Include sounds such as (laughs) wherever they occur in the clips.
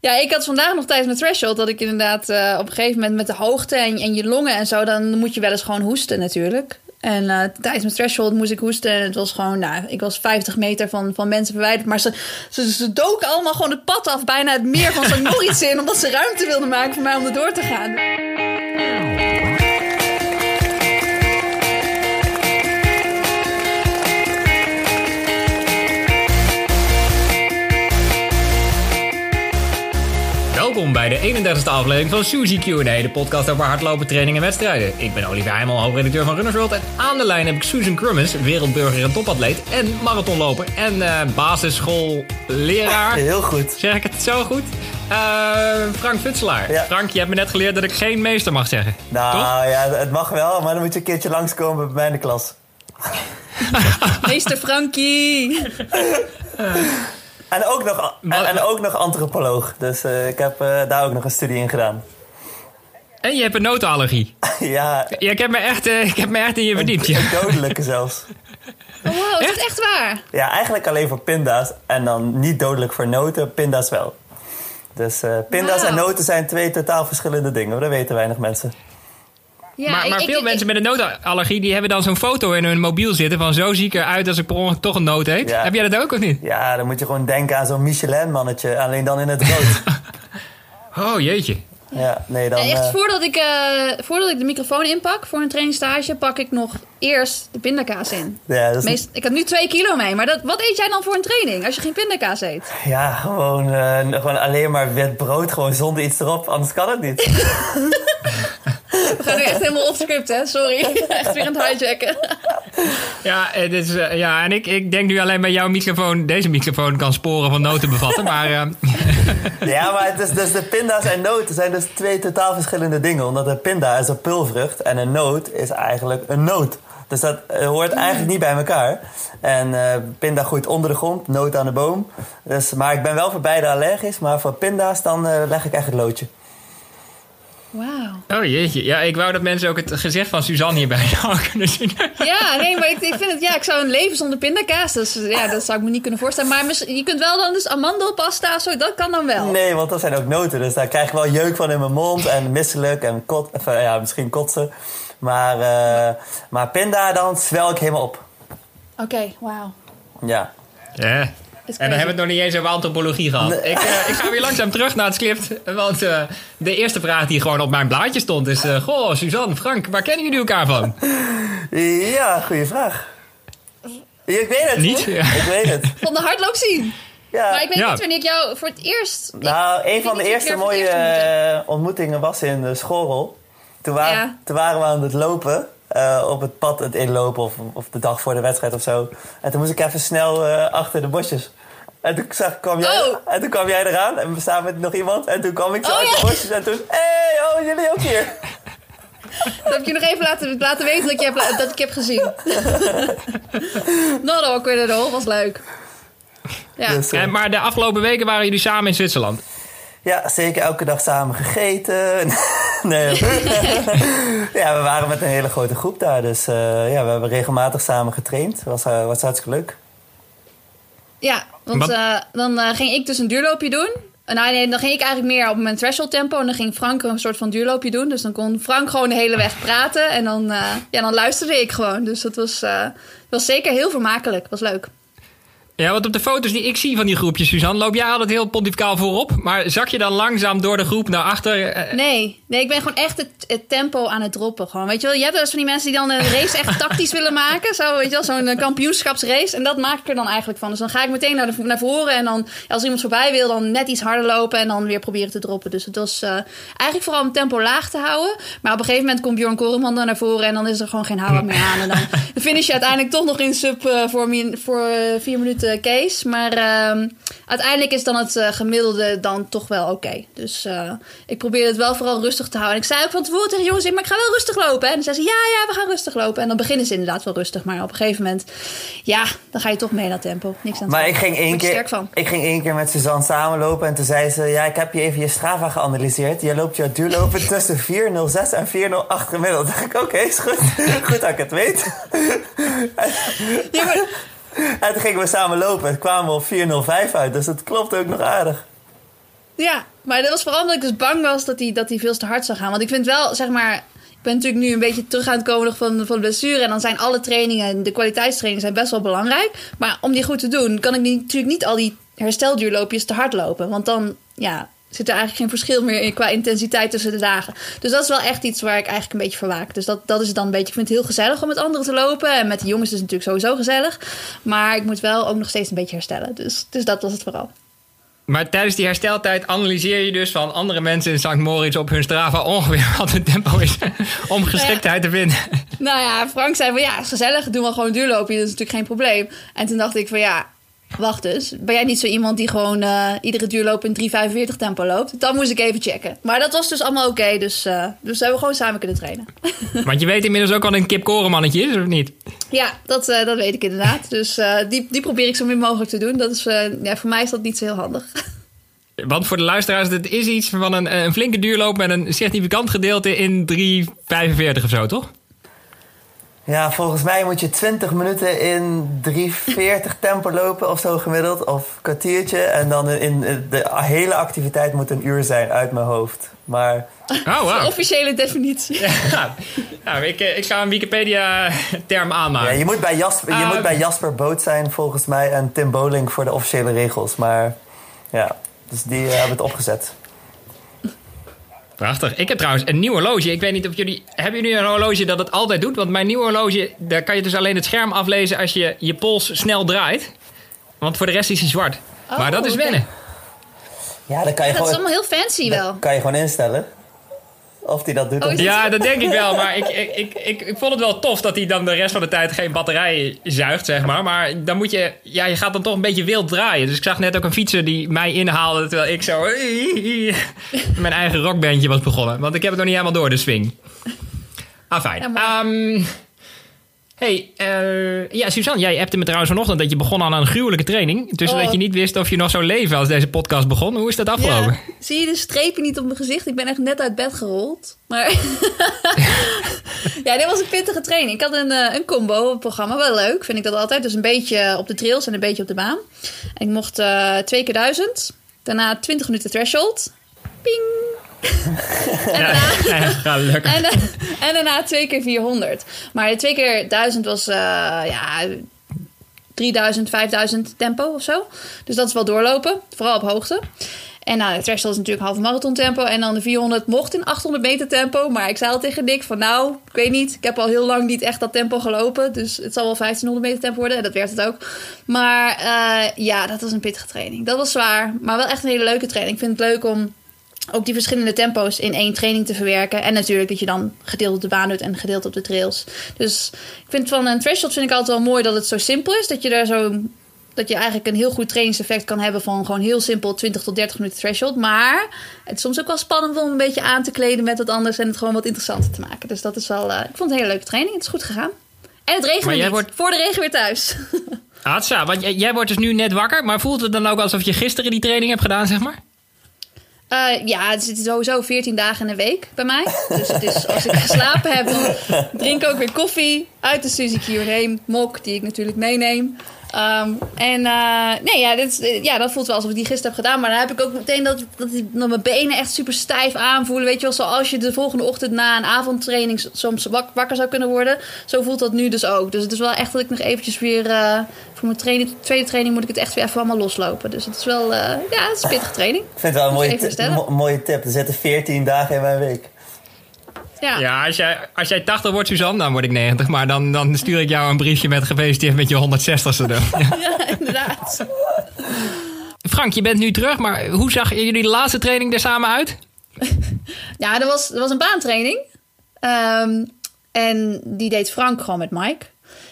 Ja, ik had vandaag nog tijdens mijn threshold dat ik inderdaad uh, op een gegeven moment met de hoogte en, en, je longen en zo, dan moet je wel eens gewoon hoesten natuurlijk. En uh, tijdens mijn threshold moest ik hoesten en het was gewoon, nou, ik was 50 meter van, van mensen verwijderd. Maar ze, ze, ze doken allemaal gewoon het pad af, bijna het meer van St. (laughs) Moritz in, omdat ze ruimte wilden maken voor mij om er door te gaan. Welkom bij de 31ste aflevering van Suzy Q&A, de podcast over hardlopen, training en wedstrijden. Ik ben Olivier Heimel, hoofdredacteur van Runners World. En aan de lijn heb ik Susan Crummins, wereldburger en topatleet en marathonloper en uh, basisschoolleraar. Heel goed. Zeg ik het zo goed? Uh, Frank Futselaar. Ja. Frank, je hebt me net geleerd dat ik geen meester mag zeggen. Nou ja, het mag wel, maar dan moet je een keertje langskomen bij mij in de klas. (laughs) meester Frankie! (laughs) En ook nog, en, ook nog antropoloog. Dus uh, ik heb uh, daar ook nog een studie in gedaan. En je hebt een notenallergie. (laughs) ja. ja. Ik heb me echt, uh, ik heb me echt in je verdiept. Een, een dodelijke zelfs. (laughs) Oh, wow, is echt? dat echt waar? Ja, eigenlijk alleen voor pinda's. En dan niet dodelijk voor noten, pinda's wel. Dus pinda's wow. en noten zijn twee totaal verschillende dingen. Dat weten weinig mensen. Ja, maar, maar ik, veel ik, mensen met een notenallergie die hebben dan zo'n foto in hun mobiel zitten van zo zie ik eruit als ik per ongeluk toch een noot eet. Ja. Heb jij dat ook of niet? Ja, dan moet je gewoon denken aan zo'n Michelin-mannetje, alleen dan in het rood. (laughs) oh jeetje. Ja, nee, dan, echt, uh... voordat, ik, uh, voordat ik de microfoon inpak voor een trainingstage, pak ik nog eerst de pindakaas in. Ja, dat is Meest, ik heb nu twee kilo mee, maar dat, wat eet jij dan voor een training als je geen pindakaas eet? Ja, gewoon, uh, gewoon alleen maar wit brood, gewoon zonder iets erop, anders kan het niet. (laughs) We gaan nu echt helemaal off script, hè? Sorry. (laughs) Echt weer aan het hijacken. Ja, het is, uh, ja en ik, ik denk nu alleen bij jouw microfoon... Deze microfoon kan sporen van noten bevatten, maar... Uh... ja, maar het is, dus de pinda's en noten zijn dus twee totaal verschillende dingen. Omdat een pinda is een pulvrucht en een noot is eigenlijk een noot. Dus dat hoort eigenlijk niet bij elkaar. En uh, pinda groeit onder de grond, noot aan de boom. Dus, maar ik ben wel voor beide allergisch. Maar voor pinda's dan uh, leg ik echt het loodje. Wauw. Oh jeetje. Ja, ik wou dat mensen ook het gezicht van Suzanne hierbij (laughs) kunnen zien. Ja, nee, maar ik, ik, vind het... Ja, ik zou een leven zonder pindakaas. Dus ja, dat zou ik me niet kunnen voorstellen. Maar je kunt wel dan dus amandelpasta, zo, dat kan dan wel. Nee, want dat zijn ook noten. Dus daar krijg ik wel jeuk van in mijn mond. En misselijk en kot, enfin, ja, misschien kotsen. Maar, uh, maar pinda, dan zwel ik helemaal op. Oké, okay, wauw. Ja. Ja. En dan hebben we het nog niet eens over antropologie gehad. Ik, uh, ik, ga weer langzaam terug naar het script. Want uh, de eerste vraag die gewoon op mijn blaadje stond is... Uh, goh, Suzanne, Frank, waar kennen jullie elkaar van? Ja, goede vraag. Ik weet het. Niet? Ja. Ik weet het. (laughs) Van de hardloop zien. Ja. Maar ik weet ja. niet wanneer ik jou voor het eerst... Nou, een van de eerste mooie eerst ontmoetingen was in de schoolrol. Toen, wa ja. toen waren we aan het lopen... Uh, op het pad het inlopen of, of de dag voor de wedstrijd of zo. En toen moest ik even snel uh, achter de bosjes. En toen, zag, kwam jij, oh. en toen kwam jij eraan en we staan met nog iemand. En toen kwam ik zo oh, uit de bosjes en toen... Hé, hey, oh, jullie ook hier. (laughs) Dat heb ik je nog even laten, laten weten dat ik, heb, dat ik heb gezien. (laughs) Not awkward at all, was leuk. Ja. Dus, uh, maar de afgelopen weken waren jullie samen in Zwitserland. Ja, zeker elke dag samen gegeten. (laughs) nee. ja, we waren met een hele grote groep daar. Dus uh, ja, we hebben regelmatig samen getraind. Was, uh, was hartstikke leuk. Ja, want uh, dan ging ik dus een duurloopje doen. Nou, nee, dan ging ik eigenlijk meer op mijn threshold tempo. En dan ging Frank een soort van duurloopje doen. Dus dan kon Frank gewoon de hele weg praten. En dan, ja, dan luisterde ik gewoon. Dus dat was, was zeker heel vermakelijk. was leuk. Ja, want op de foto's die ik zie van die groepjes, Suzanne, loop jij altijd heel pontificaal voorop. Maar zak je dan langzaam door de groep naar achter? Nee, nee ik ben gewoon echt het, het, tempo aan het droppen. Gewoon. Weet je wel, je hebt wel eens van die mensen die dan een race echt (laughs) tactisch willen maken. Zo, weet je wel, zo'n kampioenschapsrace. En dat maak ik er dan eigenlijk van. Dus dan ga ik meteen naar, de, naar voren. En dan, als iemand voorbij wil, dan net iets harder lopen. En dan weer proberen te droppen. Dus het was uh, eigenlijk vooral om tempo laag te houden. Maar op een gegeven moment komt Bjorn Koreman dan naar voren. En dan is er gewoon geen houden meer aan. En dan (laughs) finish je uiteindelijk toch nog in sub uh, voor, voor uh, vier minuten case. Maar uh, uiteindelijk is dan het uh, gemiddelde dan toch wel oké. Okay. Dus uh, ik probeer het wel vooral rustig te houden. En ik zei ook van tevoren tegen jongens, maar ik ga wel rustig lopen. Hè? En dan zei ze, ja, ja, we gaan rustig lopen. En dan beginnen ze inderdaad wel rustig. Maar op een gegeven moment, ja, dan ga je toch mee naar tempo. Niks aan Maar ik ging, één keer, ik ging één keer met Suzanne samenlopen. En toen zei ze, ja, ik heb je even je Strava geanalyseerd. Je loopt je duurlopen (laughs) tussen 4.06 en 4.08 gemiddeld. (laughs) dacht ik, oké, okay, is goed. (laughs) goed dat ik het weet. ja, maar... (laughs) En toen gingen we samen lopen en kwamen we op 4.05 uit. Dus het klopt ook nog aardig. Ja, maar dat was vooral omdat ik dus bang was dat hij, dat hij veel te hard zou gaan. Want ik vind wel, zeg maar... Ik ben natuurlijk nu een beetje terug aan het komen nog van, van de blessure. En dan zijn alle trainingen, de kwaliteitstrainingen zijn best wel belangrijk. Maar om die goed te doen, kan ik natuurlijk niet al die herstelduurloopjes te hard lopen. Want dan, ja, zit er eigenlijk geen verschil meer in qua intensiteit tussen de dagen. Dus dat is wel echt iets waar ik eigenlijk een beetje voor waak. Dus dat, dat is dan een beetje. Ik vind het heel gezellig om met anderen te lopen. En met de jongens is het natuurlijk sowieso gezellig. Maar ik moet wel ook nog steeds een beetje herstellen. Dus, dus dat was het vooral. Maar tijdens die hersteltijd analyseer je dus van andere mensen in St. Moritz op hun Strava ongeveer (laughs) wat het tempo is (laughs) om geschiktheid te vinden. Nou ja, Frank zei van ja, is gezellig, doen we gewoon duurlopen. Dat is natuurlijk geen probleem. En toen dacht ik van ja, wacht dus. Ben jij niet zo iemand die gewoon uh, iedere duurloop in 3,45 tempo loopt? Dan moest ik even checken. Maar dat was dus allemaal oké, dus, uh, dus we hebben gewoon samen kunnen trainen. (laughs) Want je weet inmiddels ook al een Kip Korenmannetje is, of niet? Ja, dat, uh, dat weet ik inderdaad. (laughs) Dus die, die probeer ik zo min mogelijk te doen. Dat is, ja, voor mij is dat niet zo heel handig. (laughs) Want voor de luisteraars, het is iets van een, een flinke duurloop met een significant gedeelte in 3,45 of zo, toch? Ja, volgens mij moet je 20 minuten in 3,40 tempo lopen of zo gemiddeld. Of kwartiertje. En dan in de hele activiteit moet een uur zijn uit mijn hoofd. Maar... Oh, wow. De officiële definitie. Ja, nou, ik, ik ga een Wikipedia-term aanmaken. Ja, je moet, bij Jasper, je moet ah. bij Jasper Boot zijn volgens mij en Tim Bowling voor de officiële regels. Maar ja, dus die uh, hebben het opgezet. Prachtig. Ik heb trouwens een nieuw horloge. Ik weet niet of jullie... Hebben jullie een horloge dat het altijd doet? Want mijn nieuw horloge, daar kan je dus alleen het scherm aflezen als je je pols snel draait. Want voor de rest is hij zwart. Oh, maar dat is wennen. Ja, dan kan je ja, gewoon... Dat is allemaal heel fancy wel. kan je gewoon instellen. Of hij dat doet. Oh, ja, dat denk ik wel. Maar ik, ik, ik, ik, ik, vond het wel tof dat hij dan de rest van de tijd geen batterij zuigt, zeg maar. Maar dan moet je... Ja, je gaat dan toch een beetje wild draaien. Dus ik zag net ook een fietser die mij inhaalde... terwijl ik zo... (laughs) mijn eigen rockbandje was begonnen. Want ik heb het nog niet helemaal door, de swing. Ah, fijn. Ja, um, hey, uh, ja, Suzanne, jij appte me trouwens vanochtend dat je begon aan een gruwelijke training. Dus oh. dat je niet wist of je nog zou leven als deze podcast begon. Hoe is dat afgelopen? Ja. Zie je de strepen niet op mijn gezicht? Ik ben echt net uit bed gerold. Maar (laughs) ja, dit was een pittige training. Ik had een, uh, een combo programma. Wel leuk, vind ik dat altijd. Dus een beetje op de trails en een beetje op de baan. En ik mocht uh, twee keer duizend. Daarna 20 minuten threshold. Ping! En, daarna, (laughs) ja, en, en, daarna twee keer 400. Maar de twee keer 1000 was uh, ja, 3000, 5000 tempo of zo. Dus dat is wel doorlopen, vooral op hoogte. En nou, de threshold is natuurlijk halve marathon tempo. En dan de 400 mocht in 800 meter tempo. Maar ik zei al tegen Dick van nou, ik weet niet. Ik heb al heel lang niet echt dat tempo gelopen. Dus het zal wel 1500 meter tempo worden. En dat werd het ook. Maar uh, ja, dat was een pittige training. Dat was zwaar. Maar wel echt een hele leuke training. Ik vind het leuk om ook die verschillende tempo's in één training te verwerken. En natuurlijk dat je dan gedeeld op de baan doet en gedeeld op de trails. Dus ik vind van een threshold vind ik altijd wel mooi dat het zo simpel is. Dat je daar zo. Dat je eigenlijk een heel goed trainingseffect kan hebben van gewoon heel simpel 20 tot 30 minuten threshold. Maar het is soms ook wel spannend om een beetje aan te kleden met wat anders en het gewoon wat interessanter te maken. Dus dat is wel. Uh, ik vond het een hele leuke training. Het is goed gegaan. En het regent niet. Wordt... Voor de regen weer thuis. (laughs) Atsa, want jij, jij wordt dus nu net wakker. Maar voelt het dan ook alsof je gisteren die training hebt gedaan, zeg maar? Uh, ja, het zit sowieso 14 dagen in een week bij mij. Dus het is, als ik geslapen heb, drink ik ook weer koffie uit de Suzy Q&A mok, die ik natuurlijk meeneem. Um, en uh, nee, ja, dit, ja, dat voelt wel alsof ik die gisteren heb gedaan. Maar dan heb ik ook meteen dat, dat, die, dat mijn benen echt super stijf aanvoelen. Weet je wel, zoals je de volgende ochtend na een avondtraining soms wakker zou kunnen worden. Zo voelt dat nu dus ook. Dus het is wel echt dat ik nog eventjes weer... Uh, voor mijn training, tweede training moet ik het echt weer even allemaal loslopen. Dus het is wel... Uh, ja, het is een pittige training. Ik vind het wel een mooie, mooie tip. Er zitten 14 dagen in mijn week. Ja, ja als, jij, als jij 80 wordt, Suzanne, dan word ik 90. Maar dan, dan stuur ik jou een briefje met gefeliciteerd met je 160ste. Ja. (laughs) ja, inderdaad. Frank, je bent nu terug, maar hoe zag jullie de laatste training er samen uit? (laughs) ja, er was, was een baantraining. Um, en die deed Frank gewoon met Mike.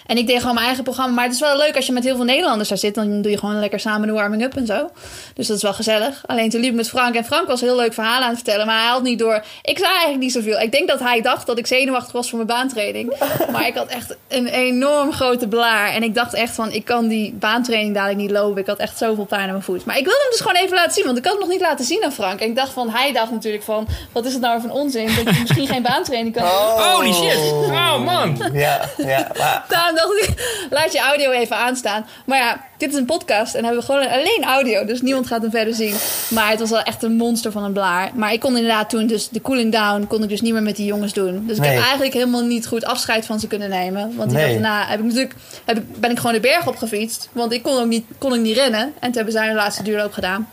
En ik deed gewoon mijn eigen programma. Maar het is wel leuk als je met heel veel Nederlanders daar zit. Dan doe je gewoon lekker samen de warming-up en zo. Dus dat is wel gezellig. Alleen toen liep ik met Frank. En Frank was heel leuk verhalen aan het vertellen. Maar hij had niet door. Ik zei eigenlijk niet zoveel. Ik denk dat hij dacht dat ik zenuwachtig was voor mijn baantraining. (laughs) Maar ik had echt een enorm grote blaar. En ik dacht echt van, ik kan die baantraining dadelijk niet lopen. Ik had echt zoveel pijn aan mijn voet. Maar ik wilde hem dus gewoon even laten zien. Want ik had het nog niet laten zien aan Frank. En ik dacht van, hij dacht natuurlijk van, wat is het nou voor een onzin? Dat je misschien geen baantraining kan doen. Oh. Holy shit. Oh man. Ja, ja. Maar dacht (laughs) ik, laat je audio even aanstaan. Maar ja, dit is een podcast en hebben we gewoon alleen audio. Dus niemand gaat hem verder zien. Maar het was wel echt een monster van een blaar. Maar ik kon inderdaad toen dus de cooling down... kon ik dus niet meer met die jongens doen. Dus ik Nee. heb eigenlijk helemaal niet goed afscheid van ze kunnen nemen. Want die Nee. dag daarna heb ik natuurlijk, heb ik, ben ik gewoon de berg opgefietst. Want ik kon ook niet, kon ook niet rennen. En toen hebben zij hun laatste duurloop gedaan.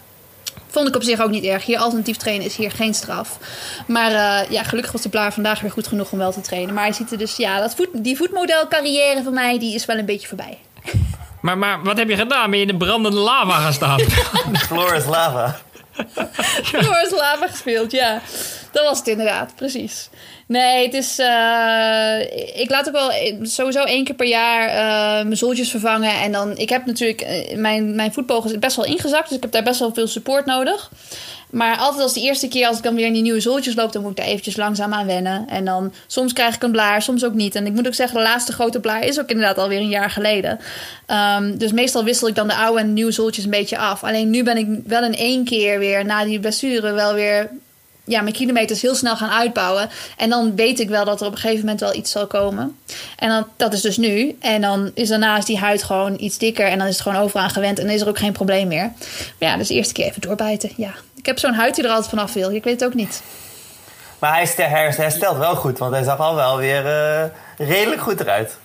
Vond ik op zich ook niet erg. Hier alternatief trainen is hier geen straf. Maar eh, ja, gelukkig was de blaar vandaag weer goed genoeg om wel te trainen. Maar hij ziet er dus, ja, dat voet, die voetmodelcarrière van mij, die is wel een beetje voorbij. Maar, maar wat heb je gedaan? Ben je in de brandende lava gaan staan? (laughs) Floor is lava. Door lava gespeeld, ja. Dat was het inderdaad, precies. Nee, het is. eh, ik laat ook wel sowieso één keer per jaar eh, mijn zooltjes vervangen. En dan. Ik heb natuurlijk. eh, mijn, mijn voetboog is best wel ingezakt. Dus ik heb daar best wel veel support nodig. Maar altijd als de eerste keer als ik dan weer in die nieuwe zooltjes loop, dan moet ik daar eventjes langzaam aan wennen. En dan soms krijg ik een blaar, soms ook niet. En ik moet ook zeggen, de laatste grote blaar is ook inderdaad alweer een jaar geleden. Ehm, dus meestal wissel ik dan de oude en nieuwe zooltjes een beetje af. Alleen nu ben ik wel in één keer weer na die blessure wel weer ja, mijn kilometers heel snel gaan uitbouwen. En dan weet ik wel dat er op een gegeven moment wel iets zal komen. En dan, dat is dus nu. En dan is daarnaast die huid gewoon iets dikker. En dan is het gewoon overaan gewend. En dan is er ook geen probleem meer. Maar ja, dus de eerste keer even doorbijten. Ja, ik heb zo'n huid die er altijd vanaf wil. Ik weet het ook niet. Maar hij herstelt wel goed, want hij zag al wel weer eh, redelijk goed eruit.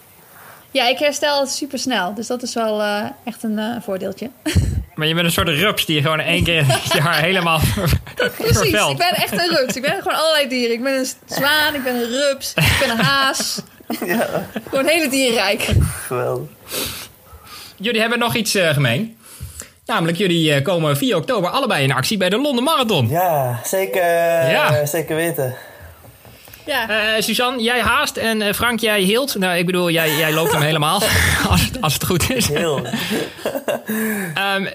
Ja, ik herstel het super snel. Dus dat is wel eh, echt een eh, voordeeltje. (laughs) Maar je bent een soort rups die je gewoon in één keer je haar (laughs) helemaal Precies, vervelt. ik ben echt een rups. Ik ben gewoon allerlei dieren. Ik ben een zwaan, ik ben een rups, ik ben een haas. Ja, Gewoon hele dierrijk. geweldig. Jullie hebben nog iets eh, gemeen. Namelijk, jullie komen 4 oktober allebei in actie bij de Londen Marathon. Ja, zeker, Ja. zeker weten. Ja. Eh, Suzanne, jij haast en eh, Frank, jij hield. Nou, ik bedoel, jij, jij loopt hem helemaal. (laughs) als, het, als het goed is. Heel. (laughs) Ehm,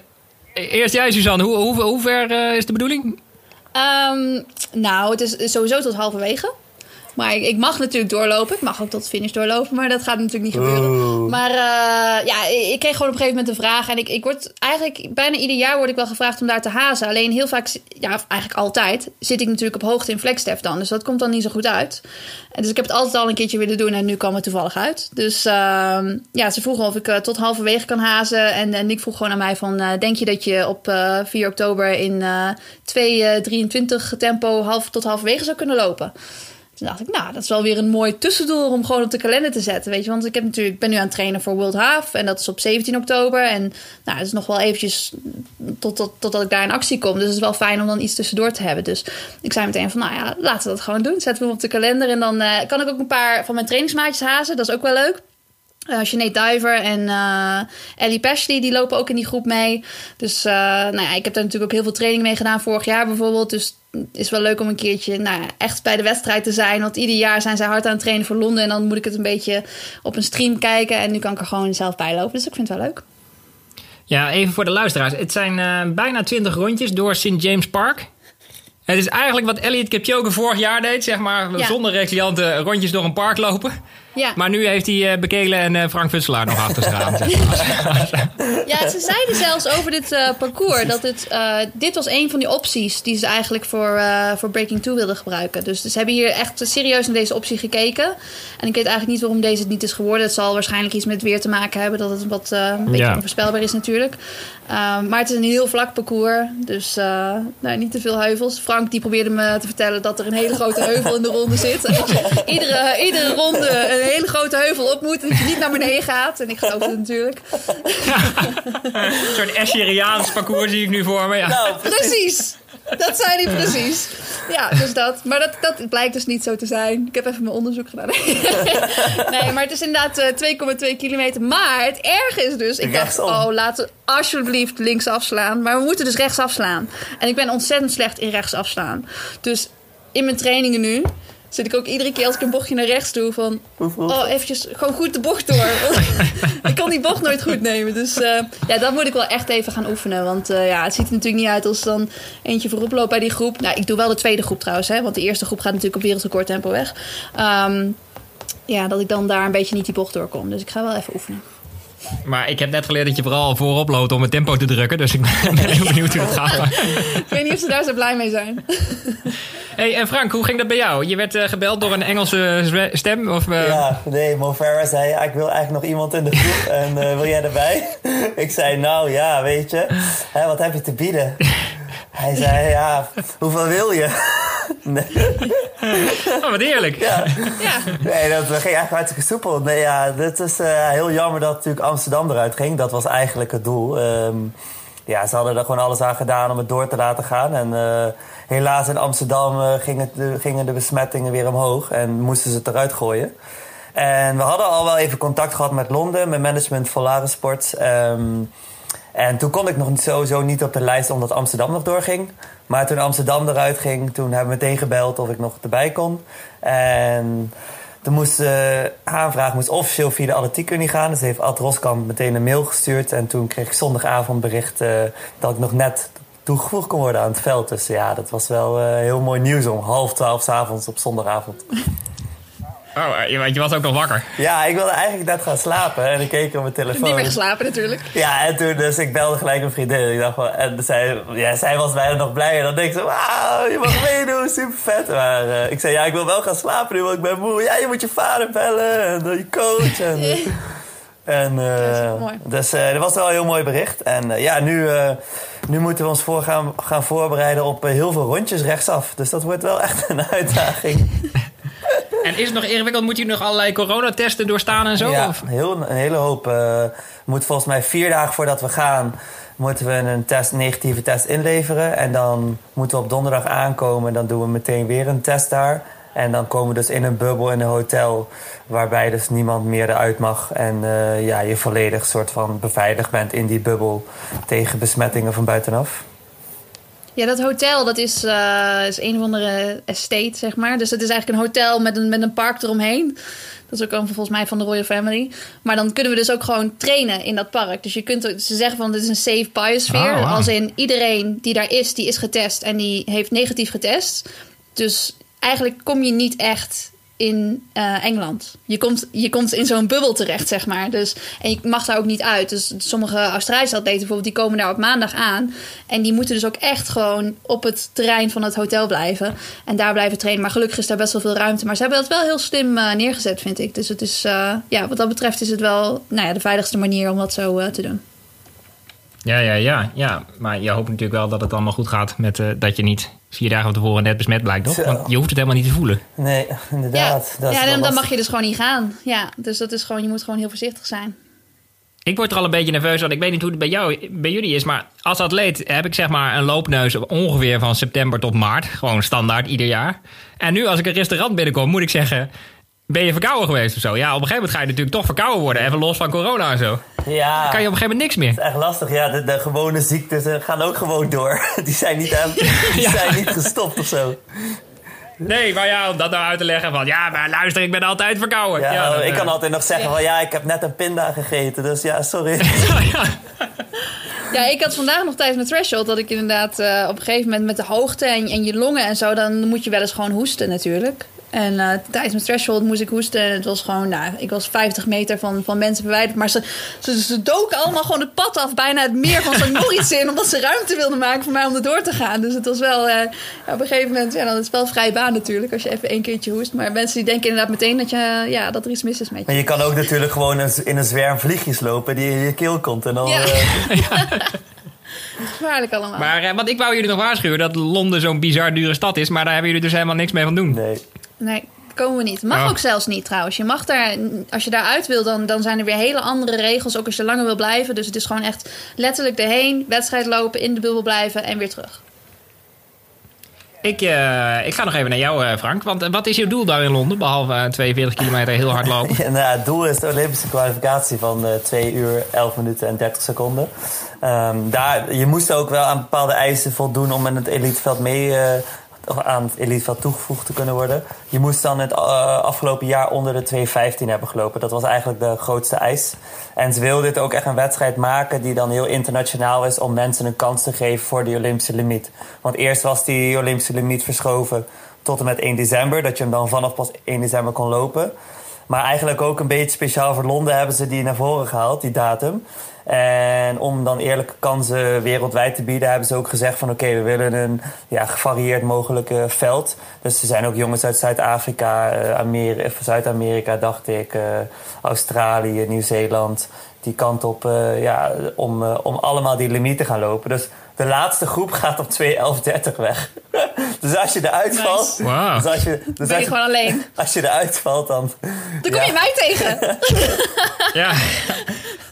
eerst jij, Suzanne. Hoe, hoe, hoe ver eh, is de bedoeling? Ehm, nou, het is sowieso tot halverwege. Maar ik, ik mag natuurlijk doorlopen. Ik mag ook tot de finish doorlopen, maar dat gaat natuurlijk niet gebeuren. Oeh. Maar eh, ja, ik kreeg gewoon op een gegeven moment een vraag. En ik, ik word eigenlijk bijna ieder jaar word ik wel gevraagd om daar te hazen. Alleen heel vaak, ja, eigenlijk altijd, zit ik natuurlijk op hoogte in Flagstaff dan. Dus dat komt dan niet zo goed uit. En dus ik heb het altijd al een keertje willen doen en nu kwam het toevallig uit. Dus ehm, ja, ze vroegen of ik eh, tot halverwege kan hazen. En, en ik vroeg gewoon aan mij van, eh, denk je dat je op eh 4 oktober in eh 2.23 tempo half, tot halverwege zou kunnen lopen? Toen dacht ik, nou, dat is wel weer een mooi tussendoel om gewoon op de kalender te zetten. Weet je, want ik heb natuurlijk, ik ben nu aan het trainen voor World Half en dat is op 17 oktober. En nou, het is nog wel eventjes tot, tot, totdat ik daar in actie kom. Dus het is wel fijn om dan iets tussendoor te hebben. Dus ik zei meteen van, nou ja, laten we dat gewoon doen. Zetten we hem op de kalender en dan eh, kan ik ook een paar van mijn trainingsmaatjes hazen. Dat is ook wel leuk. Uh, Sinead Diver en eh, Ellie Pashley, die lopen ook in die groep mee. Dus uh, nou ja, ik heb daar natuurlijk ook heel veel training mee gedaan vorig jaar bijvoorbeeld. Dus het is wel leuk om een keertje nou ja, echt bij de wedstrijd te zijn. Want ieder jaar zijn zij hard aan het trainen voor Londen. En dan moet ik het een beetje op een stream kijken. En nu kan ik er gewoon zelf bij lopen. Dus ik vind het wel leuk. Ja, even voor de luisteraars. Het zijn uh, bijna 20 rondjes door St. James Park. Het is eigenlijk wat Elliot Kipchoge vorig jaar deed, zeg maar, ja. zonder recreante rondjes door een park lopen. Ja. Maar nu heeft hij uh, Bekelen en uh, Frank Futselaar nog achter zich aan. Zeg maar. ja, ze zeiden zelfs over dit uh, parcours dat het, dit was een van die opties die ze eigenlijk voor, voor Breaking 2 wilden gebruiken. Dus ze hebben hier echt serieus naar deze optie gekeken. En ik weet eigenlijk niet waarom deze het niet is geworden. Het zal waarschijnlijk iets met weer te maken hebben, dat het wat een beetje ja. onvoorspelbaar is natuurlijk. maar het is een heel vlak parcours, dus nou, niet te veel heuvels. Frank die probeerde me te vertellen dat er een hele grote heuvel in de ronde zit. (laughs) iedere, iedere ronde een hele grote heuvel op moet en dat je niet naar beneden gaat. En ik geloof het natuurlijk. een soort Escheriaans parcours zie ik nu voor me. Ja. Nou, precies. Dat zei hij precies. Ja, dus dat. Maar dat, dat blijkt dus niet zo te zijn. Ik heb even mijn onderzoek gedaan. (laughs) nee, maar het is inderdaad uh, 2,2 kilometer. Maar het erge is dus... Ik dacht, oh, laten we alsjeblieft links afslaan. Maar we moeten dus rechts afslaan. En ik ben ontzettend slecht in rechts afslaan. Dus in mijn trainingen nu zit ik ook iedere keer als ik een bochtje naar rechts doe van... Oh, eventjes gewoon goed de bocht door. (laughs) ik kan die bocht nooit goed nemen. Dus uh, ja, dat moet ik wel echt even gaan oefenen. Want uh, ja, het ziet er natuurlijk niet uit als dan eentje voorop loopt bij die groep. Nou, ik doe wel de tweede groep trouwens. Hè, want de eerste groep gaat natuurlijk op wereldrecord tempo weg. Um, ja, dat ik dan daar een beetje niet die bocht doorkom. Dus ik ga wel even oefenen. Maar ik heb net geleerd dat je vooral voorop loopt om het tempo te drukken. Dus ik ben (laughs) heel benieuwd hoe het gaat. ik weet niet of ze daar zo blij mee zijn. (laughs) Hey, en Frank, hoe ging dat bij jou? Je werd uh, gebeld door een Engelse stem? Of, uh... Ja, nee, Mo Farah zei, ik wil eigenlijk nog iemand in de groep en uh, wil jij erbij? (laughs) ik zei, nou ja, weet je, hè, wat heb je te bieden? Hij zei, ja, hoeveel wil je? nee. Oh, wat eerlijk. Ja. ja. Nee, dat ging eigenlijk hartstikke soepel. Nee, ja, het is uh, heel jammer dat natuurlijk Amsterdam eruit ging. Dat was eigenlijk het doel. Um, ja, ze hadden er gewoon alles aan gedaan om het door te laten gaan. En uh, helaas in Amsterdam uh, ging het, gingen de besmettingen weer omhoog en moesten ze het eruit gooien. En we hadden al wel even contact gehad met Londen, met management Volaris Sports. Um, en toen kon ik nog sowieso niet op de lijst omdat Amsterdam nog doorging. Maar toen Amsterdam eruit ging, toen hebben we meteen gebeld of ik nog erbij kon. En toen moest de uh, aanvraag moest officieel via de Atletiekunie gaan. Dus heeft Ad Roskamp meteen een mail gestuurd. En toen kreeg ik zondagavond bericht uh, dat ik nog net toegevoegd kon worden aan het veld. Dus ja, dat was wel uh, heel mooi nieuws om half twaalf s avonds op zondagavond. (laughs) Oh, je, je was ook nog wakker. Ja, ik wilde eigenlijk net gaan slapen en ik keek op mijn telefoon. Niet meer geslapen natuurlijk. Ja, en toen dus ik belde gelijk een vriendin. Ik dacht van, en zij, ja, zij was bijna nog blij. En dan denk ik zo, wauw, je mag (laughs) meedoen, super vet. Maar uh, ik zei, ja, ik wil wel gaan slapen nu, want ik ben moe. Ja, je moet je vader bellen en uh, je coach. En, (laughs) uh, en uh, dus uh, dat was wel een heel mooi bericht. En uh, ja, nu, nu moeten we ons voor gaan, gaan voorbereiden op heel veel rondjes rechtsaf. Dus dat wordt wel echt een uitdaging. (laughs) En is het nog ingewikkeld? Moet je nog allerlei coronatesten doorstaan en zo? Ja, of? Heel, een hele hoop. Uh, moet volgens mij vier dagen voordat we gaan... moeten we een test, negatieve test inleveren. En dan moeten we op donderdag aankomen. Dan doen we meteen weer een test daar. En dan komen we dus in een bubbel in een hotel... waarbij dus niemand meer eruit mag. En uh, ja, je volledig soort van beveiligd bent in die bubbel... tegen besmettingen van buitenaf. Ja, dat hotel, dat is, uh, is een of andere estate, zeg maar. Dus het is eigenlijk een hotel met een, met een park eromheen. Dat is ook volgens mij van de Royal Family. Maar dan kunnen we dus ook gewoon trainen in dat park. Dus je kunt, ze zeggen van, dit is een safe biosphere. Oh, wow. Als in iedereen die daar is, die is getest en die heeft negatief getest. Dus eigenlijk kom je niet echt in uh, Engeland. Je komt, je komt in zo'n bubbel terecht, zeg maar. Dus, en je mag daar ook niet uit. Dus sommige Australische atleten bijvoorbeeld, die komen daar op maandag aan. En die moeten dus ook echt gewoon op het terrein van het hotel blijven. En daar blijven trainen. Maar gelukkig is daar best wel veel ruimte. Maar ze hebben dat wel heel slim uh, neergezet, vind ik. Dus het is, uh, ja, wat dat betreft is het wel nou ja, de veiligste manier om dat zo te doen. Ja, ja, ja, ja. Maar je hoopt natuurlijk wel dat het allemaal goed gaat met dat je niet vier dagen van tevoren net besmet blijkt, toch? Want je hoeft het helemaal niet te voelen. Nee, inderdaad. Ja, dat ja dan, dan mag je dus gewoon niet gaan. Ja, dus dat is gewoon, je moet gewoon heel voorzichtig zijn. Ik word er al een beetje nerveus, want ik weet niet hoe het bij, jou, bij jullie is. Maar als atleet heb ik zeg maar een loopneus ongeveer van september tot maart. Gewoon standaard ieder jaar. En nu als ik een restaurant binnenkom, moet ik zeggen... Ben je verkouden geweest of zo? Ja, op een gegeven moment ga je natuurlijk toch verkouden worden. Even los van corona en zo. Ja. Dan kan je op een gegeven moment niks meer. Het is echt lastig. Ja, de, de gewone ziektes gaan ook gewoon door. (laughs) Die zijn niet, aan, (laughs) die ja. zijn niet gestopt of zo. Nee, maar ja, om dat nou uit te leggen van... Ja, maar luister, ik ben altijd verkouden. Ja, ja dan, ik kan altijd nog zeggen van... Ja, ik heb net een pinda gegeten, dus ja, sorry. (laughs) ja. Ja, ik had vandaag nog tijdens mijn threshold dat ik inderdaad uh, op een gegeven moment met de hoogte en, en je longen en zo, dan moet je wel eens gewoon hoesten natuurlijk. En uh, tijdens mijn threshold moest ik hoesten. En het was gewoon, nou, ik was 50 meter van, van mensen verwijderd. Maar ze, ze, ze doken allemaal gewoon het pad af, bijna het meer van St. (laughs) Moritz in. Omdat ze ruimte wilden maken voor mij om er door te gaan. Dus het was wel, uh, op een gegeven moment, ja, dan is het wel vrij baan natuurlijk. Als je even één keertje hoest. Maar mensen die denken inderdaad meteen dat, je, ja, dat er iets mis is met je. Maar je kan ook natuurlijk gewoon in een zwerm vliegjes lopen die in je keel komt. En dan, ja. (laughs) Uh... ja. Gevaarlijk allemaal. Maar want ik wou jullie nog waarschuwen dat Londen zo'n bizar dure stad is. Maar daar hebben jullie dus helemaal niks mee van doen. Nee. Nee, komen we niet. Mag Oh. ook zelfs niet trouwens. Je mag daar, als je daaruit wil, dan, dan zijn er weer hele andere regels. Ook als je langer wil blijven. Dus het is gewoon echt letterlijk erheen, wedstrijd lopen, in de bubbel blijven en weer terug. Ik, uh, ik ga nog even naar jou, uh, Frank. Want uh, wat is jouw doel daar in Londen? Behalve 42 kilometer heel hard lopen. (laughs) Ja, nou, het doel is de Olympische kwalificatie van 2 uur, 11 minuten en 30 seconden. Um, daar, je moest ook wel aan bepaalde eisen voldoen om in het eliteveld mee aan het eliteveld toegevoegd te kunnen worden. Je moest dan het uh, afgelopen jaar onder de 2.15 hebben gelopen. Dat was eigenlijk de grootste eis. En ze wilden dit ook echt een wedstrijd maken die dan heel internationaal is om mensen een kans te geven voor die Olympische limiet. Want eerst was die Olympische limiet verschoven tot en met 1 december, dat je hem dan vanaf pas 1 december kon lopen. Maar eigenlijk ook een beetje speciaal voor Londen hebben ze die naar voren gehaald, die datum. En om dan eerlijke kansen wereldwijd te bieden, hebben ze ook gezegd van oké, we willen een ja, gevarieerd mogelijke veld. Dus er zijn ook jongens uit Zuid-Afrika, uh, Zuid-Amerika dacht ik, uh, Australië, Nieuw-Zeeland, die kant op uh, ja, om, om allemaal die limiet te gaan lopen. Dus de laatste groep gaat op 2.11.30 weg. (laughs) dus als je eruit valt... Wow. Dus als je, dus ben je gewoon alleen. (laughs) Als je eruit valt, dan... Dan kom je mij tegen. (laughs) ja.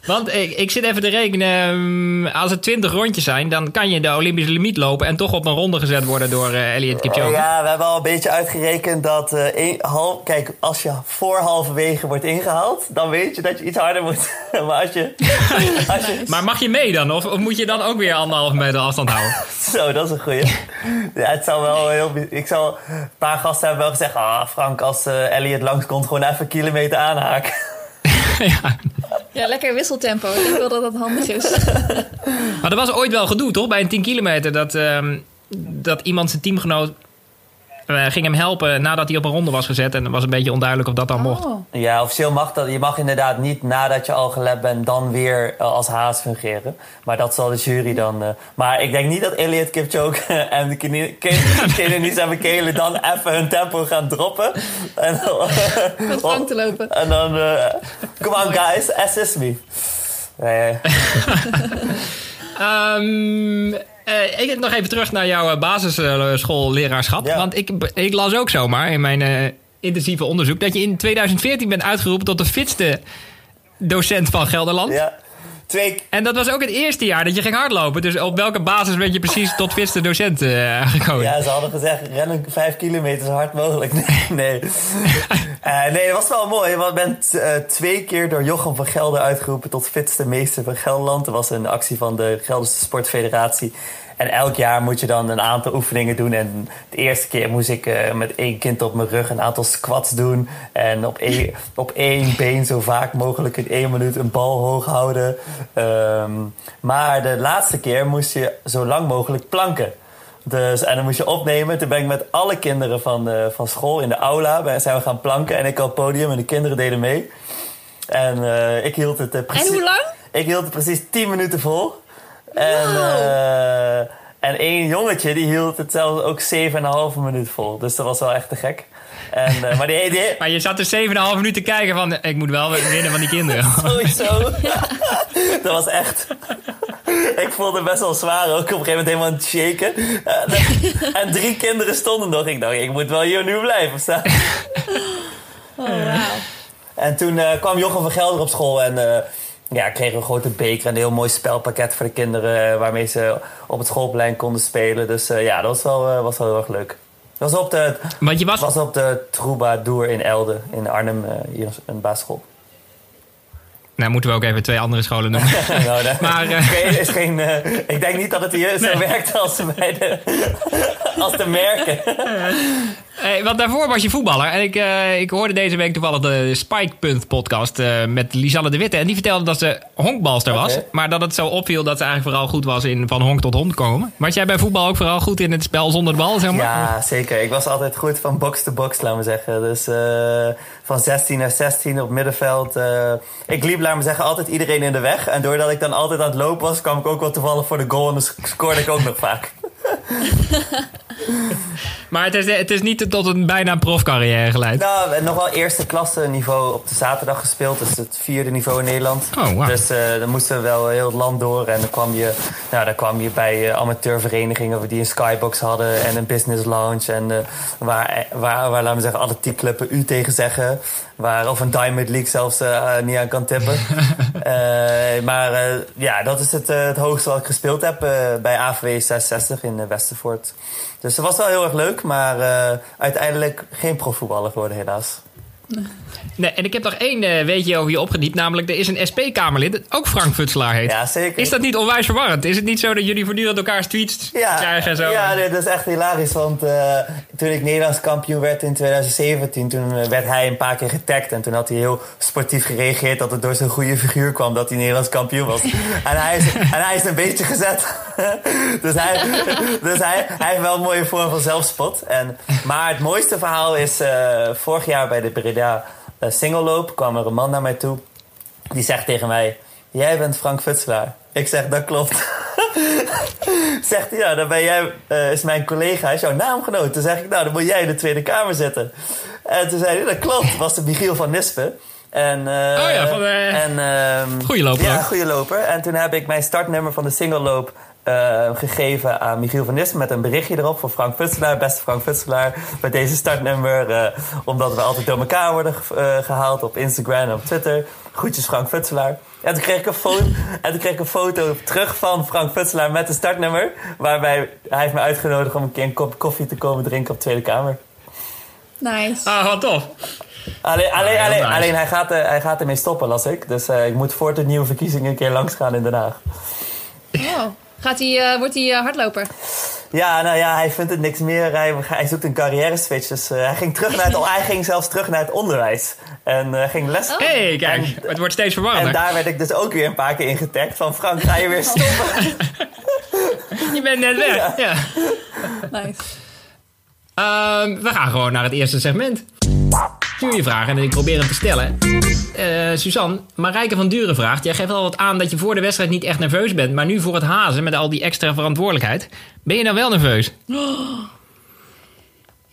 Want ik, ik zit even te rekenen. Als het 20 rondjes zijn, dan kan je de Olympische limiet lopen en toch op een ronde gezet worden door uh, Elliot Kipchoge. Ja, we hebben al een beetje uitgerekend dat. Uh, een, half, kijk, als je voor halverwege wordt ingehaald, dan weet je dat je iets harder moet. (laughs) maar als je, (laughs) als je. Maar mag je mee dan? Of, of moet je dan ook weer anderhalf meter afstand houden? (laughs) Zo, dat is een goeie. ja, het zou wel heel. Ik zal. Een paar gasten hebben wel gezegd: ah, Frank, als uh, Elliot langskomt, gewoon even een kilometer aanhaken. ja. Ja, lekker wisseltempo. Ik wil dat dat handig is. maar er was ooit wel gedoe, toch? Bij een 10 kilometer. Dat, uh, dat iemand zijn teamgenoot uh, ging hem helpen nadat hij op een ronde was gezet. En het was een beetje onduidelijk of dat dan Oh. mocht. Ja, officieel mag dat. Je mag inderdaad niet nadat je al gelet bent, dan weer uh, als haas fungeren. Maar dat zal de jury dan. Uh, maar ik denk niet dat Elliot Kipchoge (laughs) en de (laughs) Kenenisa en Bekele dan even hun tempo gaan droppen. En, Met Frank (laughs) te lopen. En dan. uh, come on, guys, assist me. Nee. um, Uh, ik nog even terug naar jouw basisschoolleraarschap. Ja. Want ik, ik las ook zomaar in mijn uh, intensieve onderzoek... dat je in 2014 bent uitgeroepen tot de fitste docent van Gelderland. Ja. Twee... En dat was ook het eerste jaar dat je ging hardlopen. Dus op welke basis ben je precies tot fitste docent uh, gekomen? Ja, ze hadden gezegd, rennen vijf kilometer zo hard mogelijk. (laughs) Nee, nee. uh, (laughs) nee, dat was wel mooi. Want ik ben uh, twee keer door Jochem van Gelder uitgeroepen tot fitste meester van Gelderland. Dat was een actie van de Gelderse Sportfederatie. En elk jaar moet je dan een aantal oefeningen doen. En de eerste keer moest ik uh, met één kind op mijn rug een aantal squats doen. En op één, (laughs) op één been zo vaak mogelijk in één minuut een bal hoog houden. Um, maar de laatste keer moest je zo lang mogelijk planken. Dus, en dan moest je opnemen. Toen ben ik met alle kinderen van, uh, van school in de aula zijn we gaan planken. En ik op het podium en de kinderen deden mee. En uh, ik hield het uh, precies... En hoe lang? Ik hield het precies 10 minuten vol. En, uh, en één jongetje die hield het zelfs ook 7,5 minuut vol. Dus dat was wel echt te gek. En, uh, maar, die, die... (laughs) maar je zat er 7,5 minuten te kijken van... ik moet wel winnen van die kinderen. (laughs) Sowieso. (laughs) dat was echt... ik voelde het best wel zwaar. Ook op een gegeven moment helemaal aan het shaken. Uh, en drie kinderen stonden nog. Ik dacht, ik moet wel hier nu blijven staan. oh, wow. En toen uh, kwam Jochem van Gelder op school en uh, ja, kregen we een grote beker en een heel mooi spelpakket voor de kinderen uh, waarmee ze op het schoolplein konden spelen. Dus ja, dat was wel, was wel heel erg leuk. Dat was op de, Want je was... was op de Troubadour in Elde, in Arnhem, hier een basisschool. Nou, moeten we ook even twee andere scholen noemen. (laughs) nou, nee. (laughs) maar, (laughs) uh, is geen, uh, ik denk niet dat het hier zo werkt als bij de, als de merken. Hey, want daarvoor was je voetballer. En ik, uh, ik hoorde deze week toevallig de Spike podcast met Lisanne de Witte. En die vertelde dat ze honkbalster was. Okay. Maar dat het zo opviel dat ze eigenlijk vooral goed was in van honk tot hond komen. Was jij bij voetbal ook vooral goed in het spel zonder de bal? Zeg maar? Ja, zeker. Ik was altijd goed van box to box, laten we zeggen. Dus van 16 naar 16 op middenveld. ik liep laat me zeggen, altijd iedereen in de weg. En doordat ik dan altijd aan het lopen was, kwam ik ook wel toevallig voor de goal. En dan scoorde ik ook nog vaak. (laughs) (laughs) maar het is, het is niet tot een bijna profcarrière geleid. Nou, nog wel eerste klasse niveau op de zaterdag gespeeld. Dus het vierde niveau in Nederland. Oh, wow. Dus uh, dan moesten we wel heel het land door. En dan kwam je, nou, dan kwam je bij uh, amateurverenigingen die een skybox hadden. En een business lounge. En uh, waar, waar, waar, laten we zeggen, atletiekclubben u tegen zeggen. Waar, of een Diamond League zelfs niet aan kan tippen. (laughs) maar ja, dat is het, het hoogste wat ik gespeeld heb bij AVW 66 in Westervoort. Dus dat was wel heel erg leuk, maar uh, uiteindelijk geen profvoetballer geworden helaas. Nee, en ik heb nog één uh, weetje over je opgediept. Namelijk, er is een SP-Kamerlid dat ook Frank Futselaar heet. Ja, zeker. Is dat niet onwijs verwarrend? Is het niet zo dat jullie voortdurend elkaars tweets ja, krijgen en zo? Ja, nee, dat is echt hilarisch. Want uh, toen ik Nederlands kampioen werd in 2017... toen werd hij een paar keer getagd. En toen had hij heel sportief gereageerd... dat het door zijn goede figuur kwam dat hij Nederlands kampioen was. (laughs) en, hij is, en hij is een beetje gezet. (laughs) dus hij, dus hij, hij heeft wel een mooie vorm van zelfspot. En, maar het mooiste verhaal is... Uh, vorig jaar bij de Breda uh, singelloop kwam er een man naar mij toe. Die zegt tegen mij, jij bent Frank Futselaar. Ik zeg, dat klopt. (laughs) zegt hij, ja, dan ben jij, uh, is mijn collega, hij is jouw naamgenoot. Toen zeg ik, nou, dan moet jij in de Tweede Kamer zitten. En toen zei hij, dat klopt, was de Michiel van Nispen. En, uh, oh ja, van de... en, uh, goeie loper. Ja, goede loper. En toen heb ik mijn startnummer van de singelloop uh, gegeven aan Michiel van Nispen met een berichtje erop voor Frank Futselaar. Beste Frank Futselaar, bij deze startnummer. Uh, omdat we altijd door elkaar worden uh, gehaald op Instagram en op Twitter. Groetjes Frank Futselaar. En toen kreeg ik een foto, en toen kreeg ik een foto terug van Frank Futselaar met een startnummer. Waarbij hij heeft me uitgenodigd om een keer een kop koffie te komen drinken op de Tweede Kamer. Nice. Ah, wat tof. Alleen, alleen, alleen, nice. alleen hij, gaat, hij gaat ermee stoppen, las ik. Dus ik moet voor de nieuwe verkiezingen een keer langs gaan in Den Haag. Oh. Gaat hij, uh, wordt hij uh, hardloper? Ja, nou ja, hij vindt het niks meer. Hij, hij zoekt een carrière switch. Dus uh, hij, ging terug naar het, (laughs) hij ging zelfs terug naar het onderwijs. En ging les. Oh. hey, kijk, en, het wordt steeds verwarrender. En daar werd ik dus ook weer een paar keer in getagd. Van Frank, ga je weer stoppen? (laughs) je bent net weg. Ja. ja. Nice. Um, we gaan gewoon naar het eerste segment. Stuur je vragen en ik probeer hem te stellen. Uh, Suzanne, Marijke van Duren vraagt... Jij geeft al wat aan dat je voor de wedstrijd niet echt nerveus bent... maar nu voor het hazen met al die extra verantwoordelijkheid... ben je dan wel nerveus? (gasps)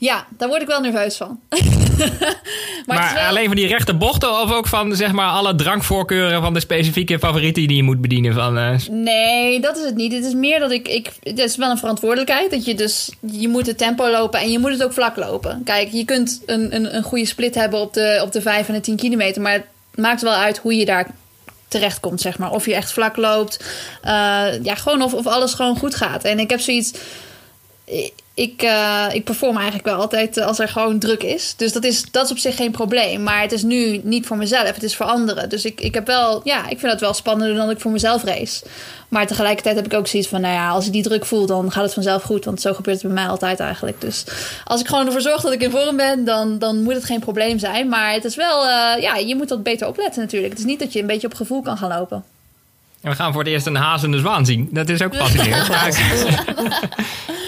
Ja, daar word ik wel nerveus van. (laughs) maar maar wel... alleen van die rechte bochten... of ook van zeg maar, alle drankvoorkeuren... van de specifieke favorieten die je moet bedienen? Van, uh... Nee, dat is het niet. Het is meer dat ik... ik het is wel een verantwoordelijkheid. Dat je dus... Je moet het tempo lopen en je moet het ook vlak lopen. Kijk, je kunt een, een, een goede split hebben op de, op de 5 en de 10 kilometer... maar het maakt wel uit hoe je daar terecht komt, zeg maar. Of je echt vlak loopt. Uh, ja, gewoon of, of alles gewoon goed gaat. En ik heb zoiets ik, uh, ik perform eigenlijk wel altijd als er gewoon druk is. Dus dat is, dat is op zich geen probleem. Maar het is nu niet voor mezelf, het is voor anderen. Dus ik, ik heb wel, ja, ik vind het wel spannender dan ik voor mezelf race. Maar tegelijkertijd heb ik ook zoiets van, nou ja, als ik die druk voel, dan gaat het vanzelf goed. Want zo gebeurt het bij mij altijd eigenlijk. Dus als ik gewoon ervoor zorg dat ik in vorm ben, dan, dan moet het geen probleem zijn. Maar het is wel, uh, ja, je moet wat beter opletten natuurlijk. Het is niet dat je een beetje op gevoel kan gaan lopen. En we gaan voor het eerst een hazende zwaan zien. Dat is ook fascinerend. (laughs)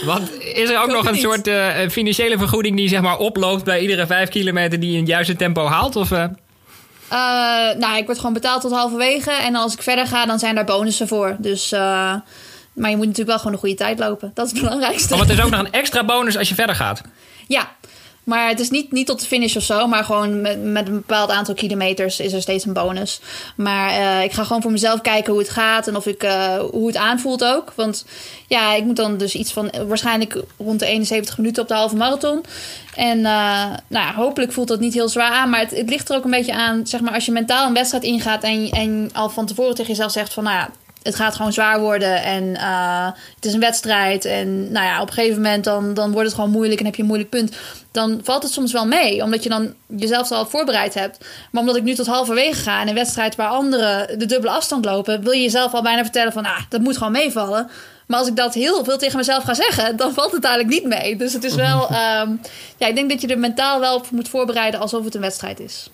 Want is er ook nog een soort uh, financiële vergoeding die zeg maar oploopt bij iedere vijf kilometer die je in het juiste tempo haalt? Of, uh? Uh, nou, ik word gewoon betaald tot halverwege. En als ik verder ga, dan zijn daar bonussen voor. Dus, maar je moet natuurlijk wel gewoon een goede tijd lopen. Dat is het belangrijkste. Oh, want er is ook nog een extra bonus als je verder gaat. Ja, maar het is niet, niet tot de finish of zo. Maar gewoon met, met een bepaald aantal kilometers is er steeds een bonus. Maar uh, ik ga gewoon voor mezelf kijken hoe het gaat. En of ik, uh, hoe het aanvoelt ook. Want ja, ik moet dan dus iets van waarschijnlijk rond de 71 minuten op de halve marathon. En uh, nou hopelijk voelt dat niet heel zwaar aan. Maar het, het, ligt er ook een beetje aan. Zeg maar, als je mentaal een wedstrijd ingaat. En, en al van tevoren tegen jezelf zegt van nou ja het gaat gewoon zwaar worden en uh, het is een wedstrijd. En nou ja, op een gegeven moment dan, dan wordt het gewoon moeilijk en heb je een moeilijk punt. Dan valt het soms wel mee, omdat je dan jezelf al voorbereid hebt. Maar omdat ik nu tot halverwege ga in een wedstrijd waar anderen de dubbele afstand lopen, wil je jezelf al bijna vertellen van ah, dat moet gewoon meevallen. Maar als ik dat heel veel tegen mezelf ga zeggen, dan valt het eigenlijk niet mee. Dus het is wel, um, (laughs) ja, ik denk dat je er mentaal wel op moet voorbereiden alsof het een wedstrijd is.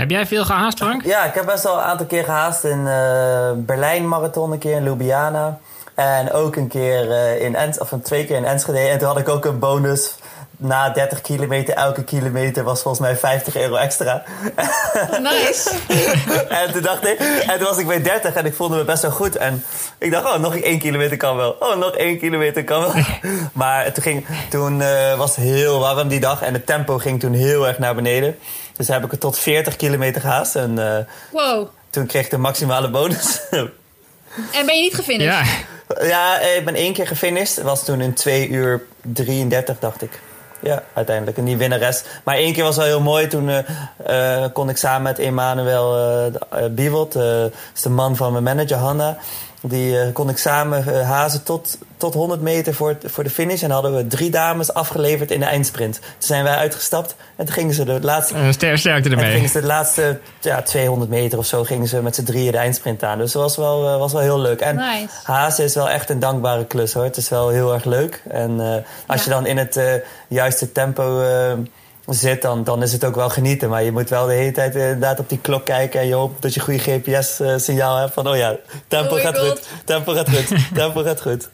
Heb jij veel gehaast, Frank? Ja, ik heb best wel een aantal keer gehaast in uh, Berlijn marathon, een keer in Ljubljana. En ook een keer uh, in Ens, of een twee keer in Enschede. En toen had ik ook een bonus na 30 kilometer, elke kilometer was volgens mij 50 euro extra. (laughs) Nice. (laughs) en toen dacht ik, en toen was ik bij 30 en ik voelde me best wel goed. En ik dacht, oh, nog één kilometer kan wel. Oh, nog één kilometer kan wel. (laughs) maar toen, ging, toen uh, was het heel warm die dag en het tempo ging toen heel erg naar beneden. Dus heb ik het tot 40 kilometer gehaast. En uh, wow. toen kreeg ik de maximale bonus. (laughs) en ben je niet gefinished? Ja. Ja, ik ben één keer gefinished. Het was toen in 2 uur 33, dacht ik. Ja, uiteindelijk. En die winnares. Maar één keer was wel heel mooi. Toen uh, uh, kon ik samen met Emanuel uh, Biewot, is de man van mijn manager Hanna, die kon ik samen hazen tot, tot 100 meter voor, voor de finish. En hadden we drie dames afgeleverd in de eindsprint. Toen zijn wij uitgestapt en toen gingen ze de laatste... Uh, sterkte ermee. En gingen ze de laatste ja, 200 meter of zo gingen ze met z'n drieën de eindsprint aan. Dus dat was wel, was wel heel leuk. En nice. hazen is wel echt een dankbare klus hoor. Het is wel heel erg leuk. En als ja. je dan in het juiste tempo zit, dan, dan is het ook wel genieten. Maar je moet wel de hele tijd inderdaad op die klok kijken en je hoopt dat je goede GPS-signaal hebt van oh ja, tempo oh gaat God. goed, tempo gaat goed, (laughs) tempo gaat goed.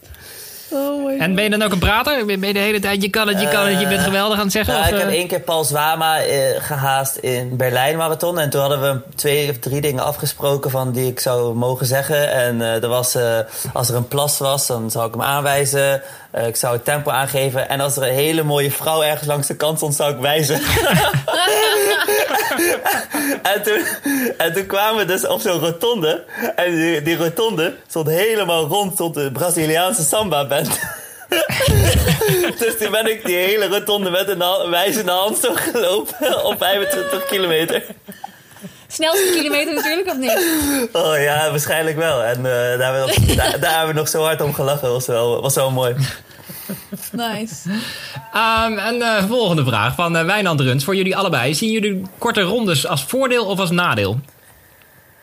Oh my En ben je dan ook een prater? Ben je de hele tijd, je kan het, je kan het, je bent geweldig aan het zeggen? Nou, of, ik heb eh? één keer Paul Zwama eh, gehaast in Berlijn Marathon. En toen hadden we twee of drie dingen afgesproken van die ik zou mogen zeggen. En eh er was, eh, als er een plas was, dan zou ik hem aanwijzen. Eh, ik zou het tempo aangeven. En als er een hele mooie vrouw ergens langs de kant stond, zou ik wijzen. (laughs) en, toen, en toen kwamen we dus op zo'n rotonde. En die, die rotonde stond helemaal rond, stond de Braziliaanse samba-band. (laughs) dus toen ben ik die hele rotonde met een wijzende hand zo gelopen op 25 kilometer. Snelste kilometer natuurlijk, of niet? Oh ja, waarschijnlijk wel. En eh, daar, hebben we nog, daar, daar hebben we nog zo hard om gelachen. was wel, was wel mooi. (laughs) Nice. Ehm, en eh, volgende vraag van eh Wijnand Runs. Voor jullie allebei. Zien jullie korte rondes als voordeel of als nadeel?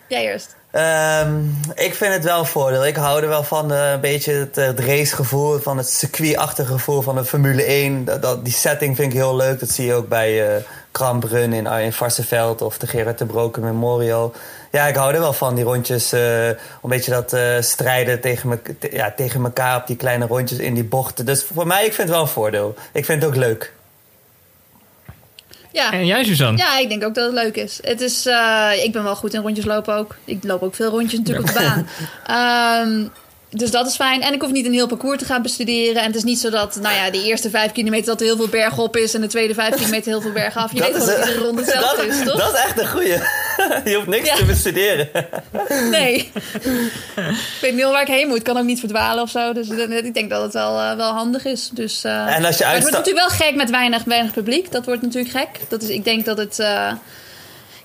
Jij eerst. Ehm, ik vind het wel een voordeel. Ik hou er wel van eh, een beetje het, het racegevoel, van het circuitachtige gevoel van de Formule 1. Dat, dat- die setting vind ik heel leuk. Dat zie je ook bij eh Krambrun in, in Varsenveld of de Gerard de Broken Memorial. Ja, ik hou er wel van, die rondjes. eh, een beetje dat eh, strijden tegen, me, te- ja, tegen elkaar op die kleine rondjes in die bochten. Dus voor mij, ik vind het wel een voordeel. Ik vind het ook leuk. Ja. En jij, Suzanne? Ja, ik denk ook dat het leuk is. Het is eh, ik ben wel goed in rondjes lopen ook. Ik loop ook veel rondjes natuurlijk op de baan. (laughs) Ehm, dus dat is fijn. En ik hoef niet een heel parcours te gaan bestuderen. En het is niet zo dat, nou ja, de eerste vijf kilometer dat er heel veel berg op is. En de tweede vijf kilometer heel veel berg af. Je weet wel dat iedere ronde hetzelfde (laughs) dat, is, toch? dat is echt een goeie. (laughs) Je hoeft niks Ja. te bestuderen. (laughs) Nee. ik weet niet waar ik heen moet. Ik kan ook niet verdwalen of zo. Dus ik denk dat het wel, eh, wel handig is. Dus, eh, En als je maar het wordt natuurlijk wel gek met weinig, weinig publiek. Dat wordt natuurlijk gek. Dat is, ik denk dat het... eh,